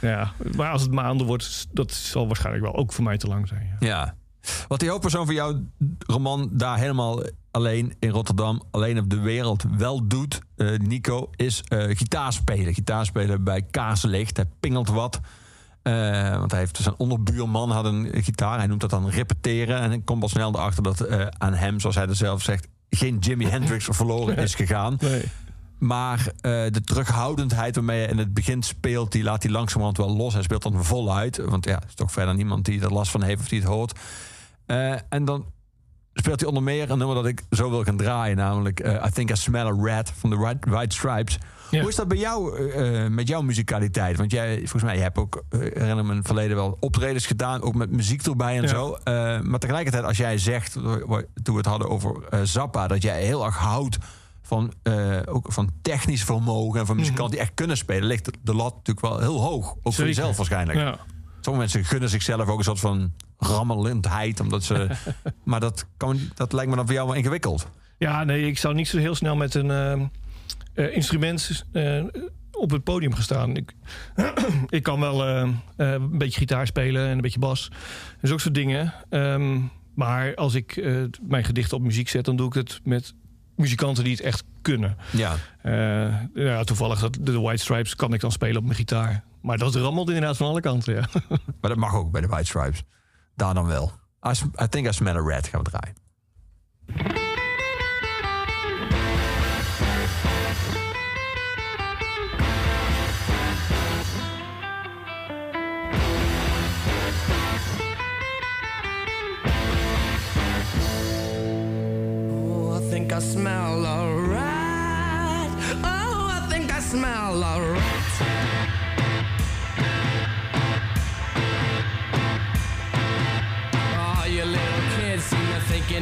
[SPEAKER 3] (laughs) ja, maar als het maanden wordt, dat zal waarschijnlijk wel ook voor mij te lang zijn. Ja.
[SPEAKER 2] Ja. Wat die hoofdpersoon van jouw roman daar helemaal alleen in Rotterdam, alleen op de wereld wel doet, eh, Nico, is eh gitaar spelen. Gitaar spelen bij Kaarslicht. Hij pingelt wat. Eh, want hij heeft zijn onderbuurman had een gitaar. Hij noemt dat dan repeteren. En ik kom pas snel erachter dat eh, aan hem, zoals hij er zelf zegt, geen Jimi Hendrix (laughs) verloren is gegaan.
[SPEAKER 3] Nee.
[SPEAKER 2] Maar eh, de terughoudendheid waarmee hij in het begin speelt, die laat hij langzamerhand wel los. Hij speelt dan voluit. Want ja, er is toch verder niemand die er last van heeft of die het hoort. En dan speelt hij onder meer een nummer dat ik zo wil gaan draaien. Namelijk I Think I Smell a Rat van de White Stripes.
[SPEAKER 3] Ja.
[SPEAKER 2] Hoe is dat bij jou eh, met jouw muzikaliteit? Want jij, volgens mij, je hebt ook, eh, herinner me in het verleden wel optredens gedaan. Ook met muziek erbij en
[SPEAKER 3] Ja.
[SPEAKER 2] zo. Eh, maar tegelijkertijd, als jij zegt, toen we het hadden over eh, Zappa, dat jij heel erg houdt van, eh, ook van technisch vermogen en van muzikanten die echt kunnen spelen, ligt de, lat natuurlijk wel heel hoog. Ook voor jezelf waarschijnlijk.
[SPEAKER 3] Ja.
[SPEAKER 2] Sommige mensen gunnen zichzelf ook een soort van rammelendheid. Omdat ze, (laughs) maar dat, kan, dat lijkt me dan voor jou wel ingewikkeld.
[SPEAKER 3] Ja, nee, ik zou niet zo heel snel met een eh, instrument eh, op het podium gaan staan. Ik, (clears throat) ik kan wel eh, een beetje gitaar spelen en een beetje bas. En zulke soort dingen. Ehm, maar als ik mijn gedichten op muziek zet, dan doe ik het met muzikanten die het echt kunnen.
[SPEAKER 2] Ja.
[SPEAKER 3] Ja, toevallig dat de White Stripes kan ik dan spelen op mijn gitaar. Maar dat rammelt inderdaad van alle kanten, ja. (laughs)
[SPEAKER 2] Maar dat mag ook bij de White Stripes. Daar dan wel. I, I think I smell a rat gaan we draaien.
[SPEAKER 6] I smell a rat. Oh, I think I smell a rat. Oh, you little kids seem to think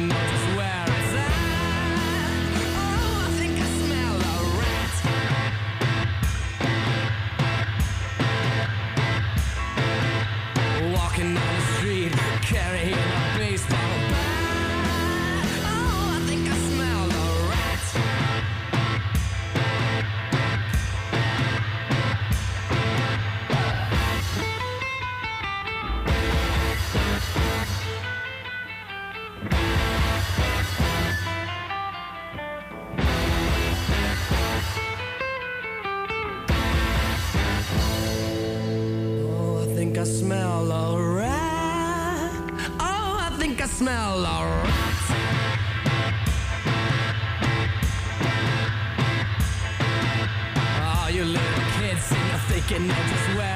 [SPEAKER 6] can I just
[SPEAKER 7] wear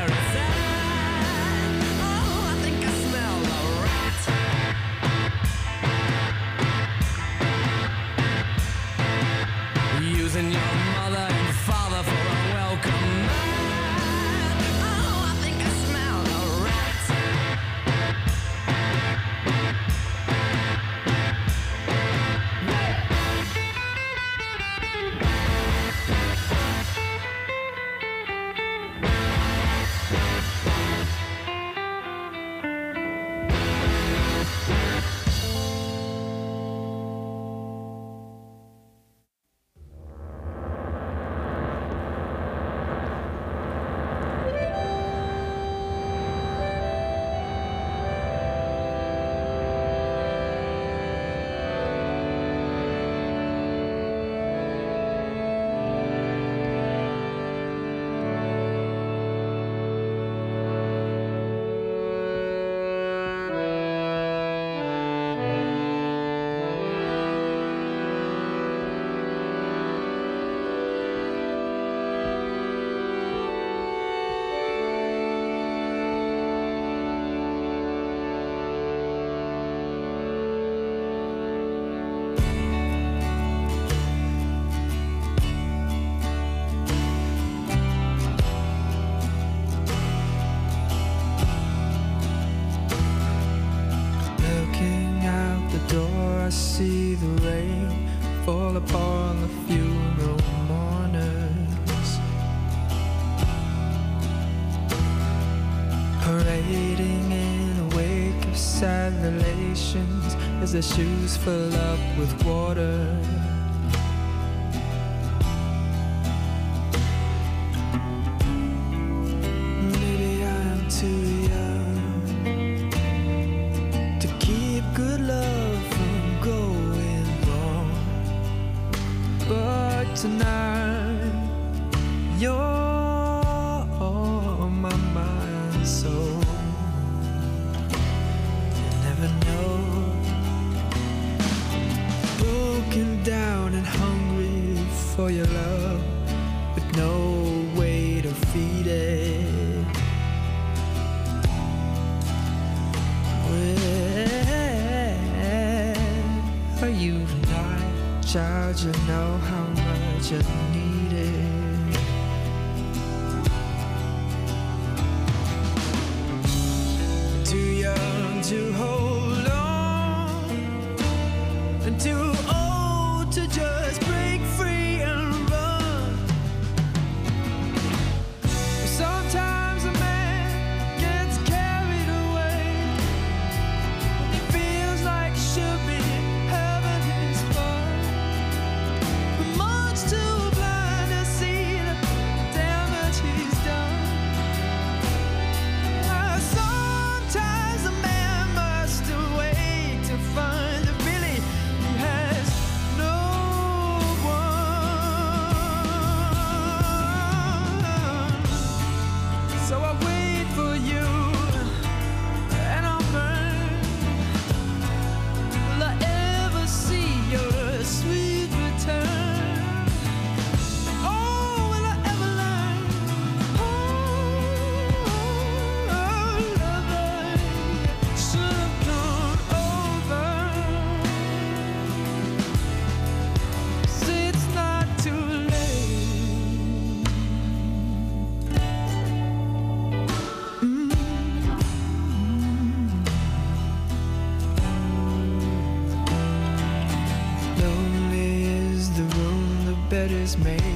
[SPEAKER 7] as their shoes fill up with water. Made.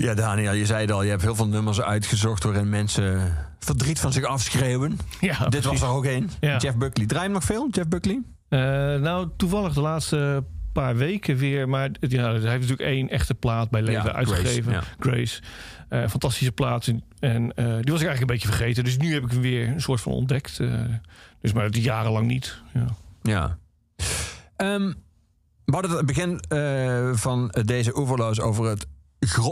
[SPEAKER 2] Ja, Daniel, je zei het al, je hebt heel veel nummers uitgezocht waarin mensen verdriet van zich afschreeuwen.
[SPEAKER 3] Ja,
[SPEAKER 2] Dit was er ook één.
[SPEAKER 3] Ja.
[SPEAKER 2] Jeff Buckley. Draai hem nog veel, Jeff Buckley?
[SPEAKER 3] Eh, nou, toevallig de laatste paar weken weer. Maar ja, hij heeft natuurlijk één echte plaat bij Leven
[SPEAKER 2] Ja,
[SPEAKER 3] uitgegeven.
[SPEAKER 2] Grace,
[SPEAKER 3] Grace. Eh, fantastische plaat. En eh, die was ik eigenlijk een beetje vergeten. Dus nu heb ik hem weer een soort van ontdekt. Dus maar jarenlang niet. Ja.
[SPEAKER 2] Ja. Ehm, we hadden het begin van deze oeverloos over het,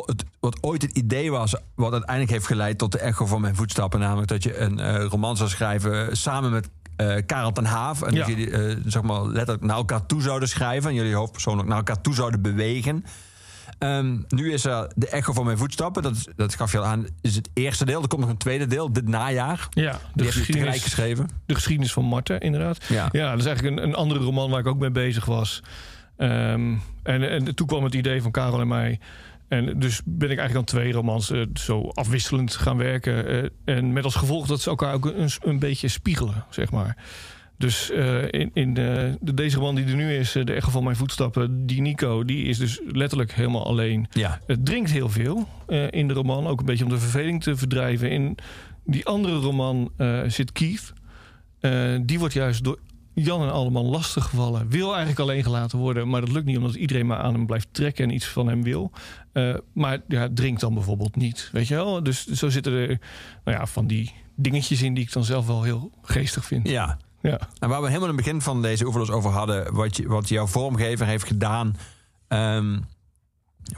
[SPEAKER 2] het... Wat ooit het idee was, wat uiteindelijk heeft geleid tot de echo van mijn voetstappen. Namelijk dat je een eh, roman zou schrijven samen met eh, Karel ten Haaf. En
[SPEAKER 3] Ja.
[SPEAKER 2] dat jullie eh, zeg maar, letterlijk naar elkaar toe zouden schrijven. En jullie hoofdpersoonlijk naar elkaar toe zouden bewegen. Ehm, nu is er de echo van mijn voetstappen. Dat, is- dat gaf je al aan. Is het eerste deel. Er komt nog een tweede deel dit najaar.
[SPEAKER 3] Ja,
[SPEAKER 2] Die je tegelijk geschreven.
[SPEAKER 3] de geschiedenis van Marten, inderdaad.
[SPEAKER 2] Ja.
[SPEAKER 3] Ja, dat is eigenlijk een, een andere roman waar ik ook mee bezig was. Ehm, en, en toen kwam het idee van Karel en mij. En dus ben ik eigenlijk aan twee romans eh, zo afwisselend gaan werken. eh, en met als gevolg dat ze elkaar ook een, een beetje spiegelen, zeg maar. Dus eh, in, in de, de- deze roman die er nu is, De Echo van Mijn Voetstappen, die Nico, die is dus letterlijk helemaal alleen.
[SPEAKER 2] Ja.
[SPEAKER 3] Het drinkt heel veel in de roman, ook een beetje om de verveling te verdrijven. In die andere roman zit Keith. Die wordt juist door Jan en Alleman lastiggevallen. Wil eigenlijk alleen gelaten worden, maar dat lukt niet omdat iedereen maar aan hem blijft trekken en iets van hem wil. Eh, maar ja, drinkt dan bijvoorbeeld niet, weet je wel? Dus zo zitten er nou ja, van die dingetjes in die ik dan zelf wel heel geestig vind.
[SPEAKER 2] Ja.
[SPEAKER 3] Ja.
[SPEAKER 2] En waar we helemaal in het begin van deze oeverloos over hadden, wat, je, wat jouw vormgever heeft gedaan, ehm,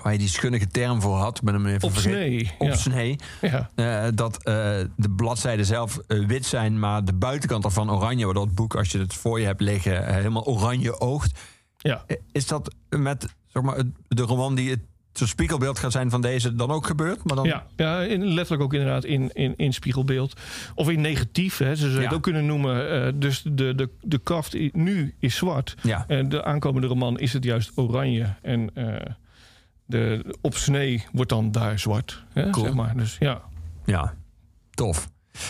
[SPEAKER 2] waar je die schunnige term voor had, ben hem even
[SPEAKER 3] Op
[SPEAKER 2] vergeten.
[SPEAKER 3] snee.
[SPEAKER 2] Op
[SPEAKER 3] ja.
[SPEAKER 2] snee.
[SPEAKER 3] Ja.
[SPEAKER 2] Eh, dat eh, de bladzijden zelf eh, wit zijn, maar de buitenkant ervan oranje, waardoor het boek, als je het voor je hebt liggen, helemaal oranje oogt.
[SPEAKER 3] Ja.
[SPEAKER 2] Is dat met zeg maar, de roman die het zo'n spiegelbeeld gaat zijn van deze dan ook gebeurd? Maar dan,
[SPEAKER 3] Ja, ja in, letterlijk ook inderdaad in, in, in spiegelbeeld. Of in negatief, hè, ze zouden
[SPEAKER 2] Ja.
[SPEAKER 3] het ook kunnen noemen. Dus de, de, de kaft nu is zwart.
[SPEAKER 2] Ja.
[SPEAKER 3] En de aankomende roman is het juist oranje. En de op snee wordt dan daar zwart. Hè,
[SPEAKER 2] Cool.
[SPEAKER 3] zeg maar. Dus ja.
[SPEAKER 2] Ja, tof.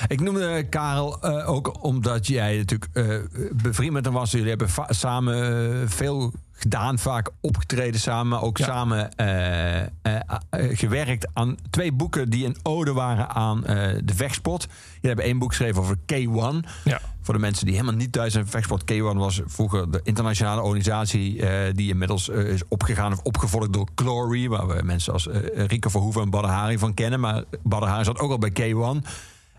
[SPEAKER 2] Ik noemde Karel eh, ook omdat jij natuurlijk eh, bevriend met hem was. Jullie hebben samen eh, veel gedaan, vaak opgetreden samen, ook
[SPEAKER 3] Ja.
[SPEAKER 2] samen eh, eh, eh, gewerkt aan twee boeken die een ode waren aan de vechtsport. Jullie hebben één boek geschreven over K1.
[SPEAKER 3] Ja.
[SPEAKER 2] Voor de mensen die helemaal niet thuis zijn, vechtsport K1 was vroeger de internationale organisatie die inmiddels is opgegaan of opgevolgd door Glory, waar we mensen als Rico Verhoeven en Badr Hari van kennen. Maar Badr Hari zat ook al bij K1.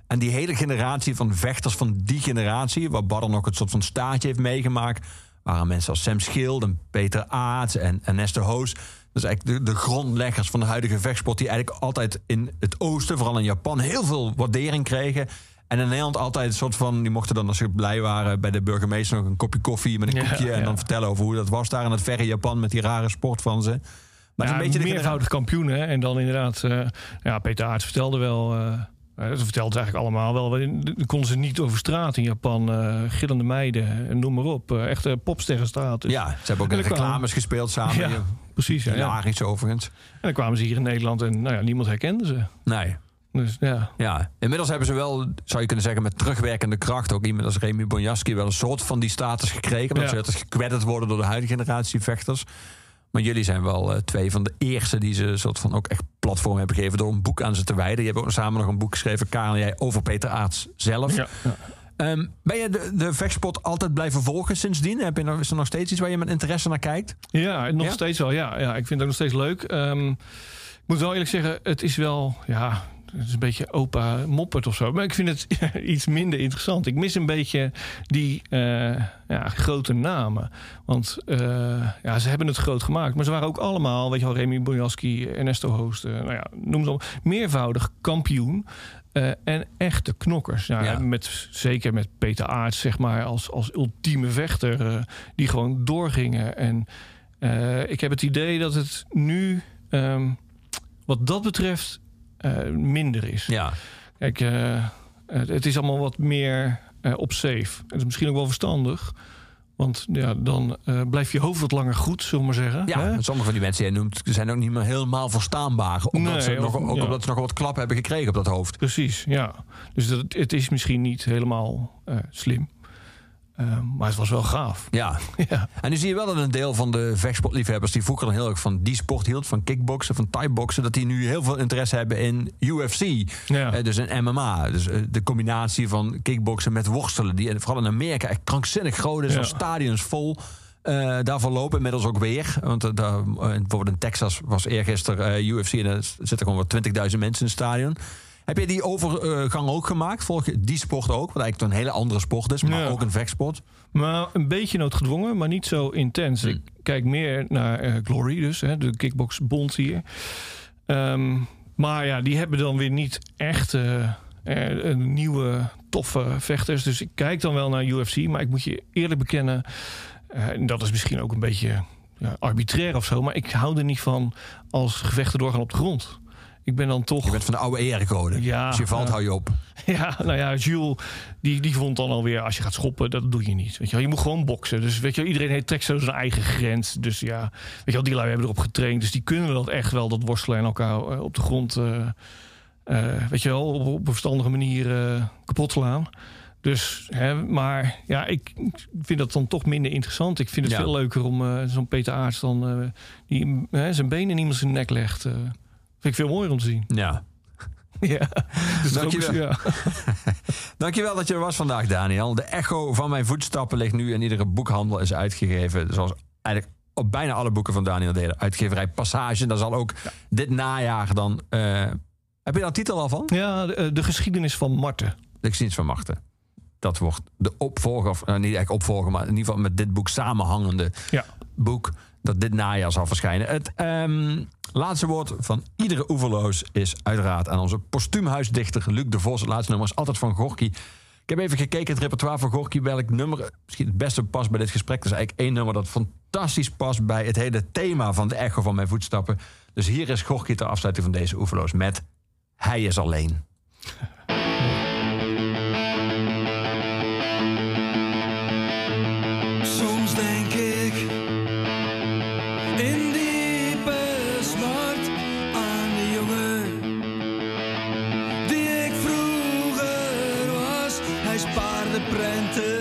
[SPEAKER 2] En die hele generatie van vechters van die generatie, waar Badr nog het soort van staartje heeft meegemaakt, waren mensen als Sam Schild en Peter Aarts en, en Nestor Hoos. Dat is eigenlijk de, de grondleggers van de huidige vechtsport, die eigenlijk altijd in het oosten, vooral in Japan, heel veel waardering kregen. En in Nederland altijd een soort van, die mochten dan als ze blij waren bij de burgemeester nog een kopje koffie met een
[SPEAKER 3] Ja,
[SPEAKER 2] koekje. En
[SPEAKER 3] ja.
[SPEAKER 2] dan vertellen over hoe dat was daar in het verre Japan met die rare sport van ze. Maar
[SPEAKER 3] Ja,
[SPEAKER 2] een beetje de
[SPEAKER 3] meervoudig kampioen. Hè? En dan inderdaad, eh, ja, Peter Aarts vertelde wel. eh, dat vertelden ze eigenlijk allemaal wel. Dan konden ze niet over straat in Japan. eh, gillende meiden, en noem maar op. Eh, echte popsterrenstatus.
[SPEAKER 2] Ja, ze hebben ook in
[SPEAKER 3] kwamen-
[SPEAKER 2] reclames gespeeld samen.
[SPEAKER 3] Ja, precies. Ja, ja.
[SPEAKER 2] Overigens.
[SPEAKER 3] En dan kwamen ze hier in Nederland en nou ja, niemand herkende ze.
[SPEAKER 2] Nee.
[SPEAKER 3] Dus ja,
[SPEAKER 2] Ja, inmiddels hebben ze wel, zou je kunnen zeggen, met terugwerkende kracht ook iemand als Remy Bonjaski wel een soort van die status gekregen.
[SPEAKER 3] Ja.
[SPEAKER 2] ze gekwedderd worden door de huidige generatie vechters. Maar jullie zijn wel eh, twee van de eerste die ze soort van ook echt platform hebben gegeven door een boek aan ze te wijden. Je hebt ook samen nog een boek geschreven, Karel en jij, over Peter Aarts zelf.
[SPEAKER 3] ja.
[SPEAKER 2] Ehm, ben je de, de vechtsport altijd blijven volgen sindsdien? Heb je nog, is er nog steeds iets waar je met interesse naar kijkt?
[SPEAKER 3] Ja, nog
[SPEAKER 2] Ja?
[SPEAKER 3] steeds wel. Ja, ja, ik vind het ook nog steeds leuk. Ehm, ik moet wel eerlijk zeggen, het is wel... Ja, het is een beetje opa moppert of zo. Maar ik vind het (laughs) iets minder interessant. Ik mis een beetje die eh, ja, grote namen. Want eh, ja, ze hebben het groot gemaakt. Maar ze waren ook allemaal, weet je wel, Remy Bojaski, Ernesto Hoost. eh, nou ja, noem ze op. Meervoudig kampioen. eh, en echte knokkers. Nou,
[SPEAKER 2] Ja.
[SPEAKER 3] met, zeker met Peter Aarts, zeg maar, als, als ultieme vechter. die gewoon doorgingen. En ik heb het idee dat het nu, ehm, wat dat betreft, minder is.
[SPEAKER 2] Ja.
[SPEAKER 3] Kijk, eh, het, is allemaal wat meer eh, op safe. Het is misschien ook wel verstandig. Want ja, dan eh, blijft je hoofd wat langer goed, zullen we maar zeggen.
[SPEAKER 2] Ja,
[SPEAKER 3] Hè?
[SPEAKER 2] sommige van die mensen die noemt zijn ook niet meer helemaal verstaanbaar. Omdat,
[SPEAKER 3] Nee,
[SPEAKER 2] ze nog, ook
[SPEAKER 3] ja.
[SPEAKER 2] omdat ze nog wat klap hebben gekregen op dat hoofd.
[SPEAKER 3] Precies, ja. Dus dat, het is misschien niet helemaal eh, slim. Eh, maar het was wel gaaf.
[SPEAKER 2] Ja. (laughs)
[SPEAKER 3] Ja.
[SPEAKER 2] En nu zie je wel dat een deel van de vechtsportliefhebbers... die vroeger dan heel erg van die sport hield... van kickboksen, van thai-boksen... dat die nu heel veel interesse hebben in UFC.
[SPEAKER 3] Ja.
[SPEAKER 2] Eh, dus in MMA. Dus eh, de combinatie van kickboksen met worstelen... die vooral in Amerika echt krankzinnig groot is.
[SPEAKER 3] Ja.
[SPEAKER 2] Stadions vol. Eh daarvoor lopen inmiddels ook weer. Want daar, bijvoorbeeld in Texas was eergisteren UFC... en er zitten gewoon wat 20.000 mensen in het stadion... Heb je die overgang ook gemaakt? Volg je die sport ook? Wat eigenlijk een hele andere sport is, maar
[SPEAKER 3] Ja.
[SPEAKER 2] ook een vechtsport.
[SPEAKER 3] Maar een beetje noodgedwongen, maar niet zo intens. Ik kijk meer naar eh, Glory, dus hè, de kickboxbond hier. Ehm, maar ja, die hebben dan weer niet echt eh, eh, een nieuwe toffe vechters. Dus ik kijk dan wel naar UFC, maar ik moet je eerlijk bekennen... en dat is misschien ook een beetje ja, arbitrair of zo... maar ik hou er niet van als gevechten doorgaan op de grond. Ik ben dan toch...
[SPEAKER 2] Je bent van de oude erecode.
[SPEAKER 3] Ja,
[SPEAKER 2] Als je valt, hou je op. (laughs)
[SPEAKER 3] Ja, nou ja, Jules, die, die vond dan alweer... als je gaat schoppen, dat doe je niet. Weet je, wel. je moet gewoon boksen. Dus weet je, wel, iedereen heeft, trekt zo zijn eigen grens. Dus ja, weet je wel, die lui hebben erop getraind. Dus die kunnen dat echt wel, dat worstelen en elkaar eh, op de grond... eh, weet je wel, op, op een verstandige manier kapot slaan. Dus, hè, maar ja, ik vind dat dan toch minder interessant. Ik vind het
[SPEAKER 2] Ja.
[SPEAKER 3] veel leuker om zo'n Peter Aarts dan... die eh, zijn benen in iemand zijn nek legt. Eh vind ik veel mooier om te zien.
[SPEAKER 2] Ja. (laughs)
[SPEAKER 3] Ja, (laughs) dus
[SPEAKER 2] Dankjewel.
[SPEAKER 3] ja. (laughs)
[SPEAKER 2] Dankjewel dat je er was vandaag, Daniel. De echo van mijn voetstappen ligt nu in iedere boekhandel is uitgegeven. Zoals eigenlijk op bijna alle boeken van Daniel deden. Uitgeverij Passage. Daar zal ook dit najaar dan... eh, heb je daar een titel al van?
[SPEAKER 3] Ja, de, eh, de geschiedenis van Marten.
[SPEAKER 2] De geschiedenis van Machten. Dat wordt de opvolger, of nou, niet echt opvolger, maar in ieder geval met dit boek samenhangende
[SPEAKER 3] Ja.
[SPEAKER 2] boek. Dat dit najaar zal verschijnen. Het ehm, laatste woord van iedere oeverloos is uiteraard aan onze postuumhuisdichter Luc de Vos. Het laatste nummer is altijd van Gorky. Ik heb even gekeken, het repertoire van Gorky, welk nummer misschien het beste past bij dit gesprek. Dat is eigenlijk één nummer dat fantastisch past bij het hele thema van de echo van mijn voetstappen. Dus hier is Gorky ter afsluiting van deze oeverloos met Hij is alleen.
[SPEAKER 7] Prenten,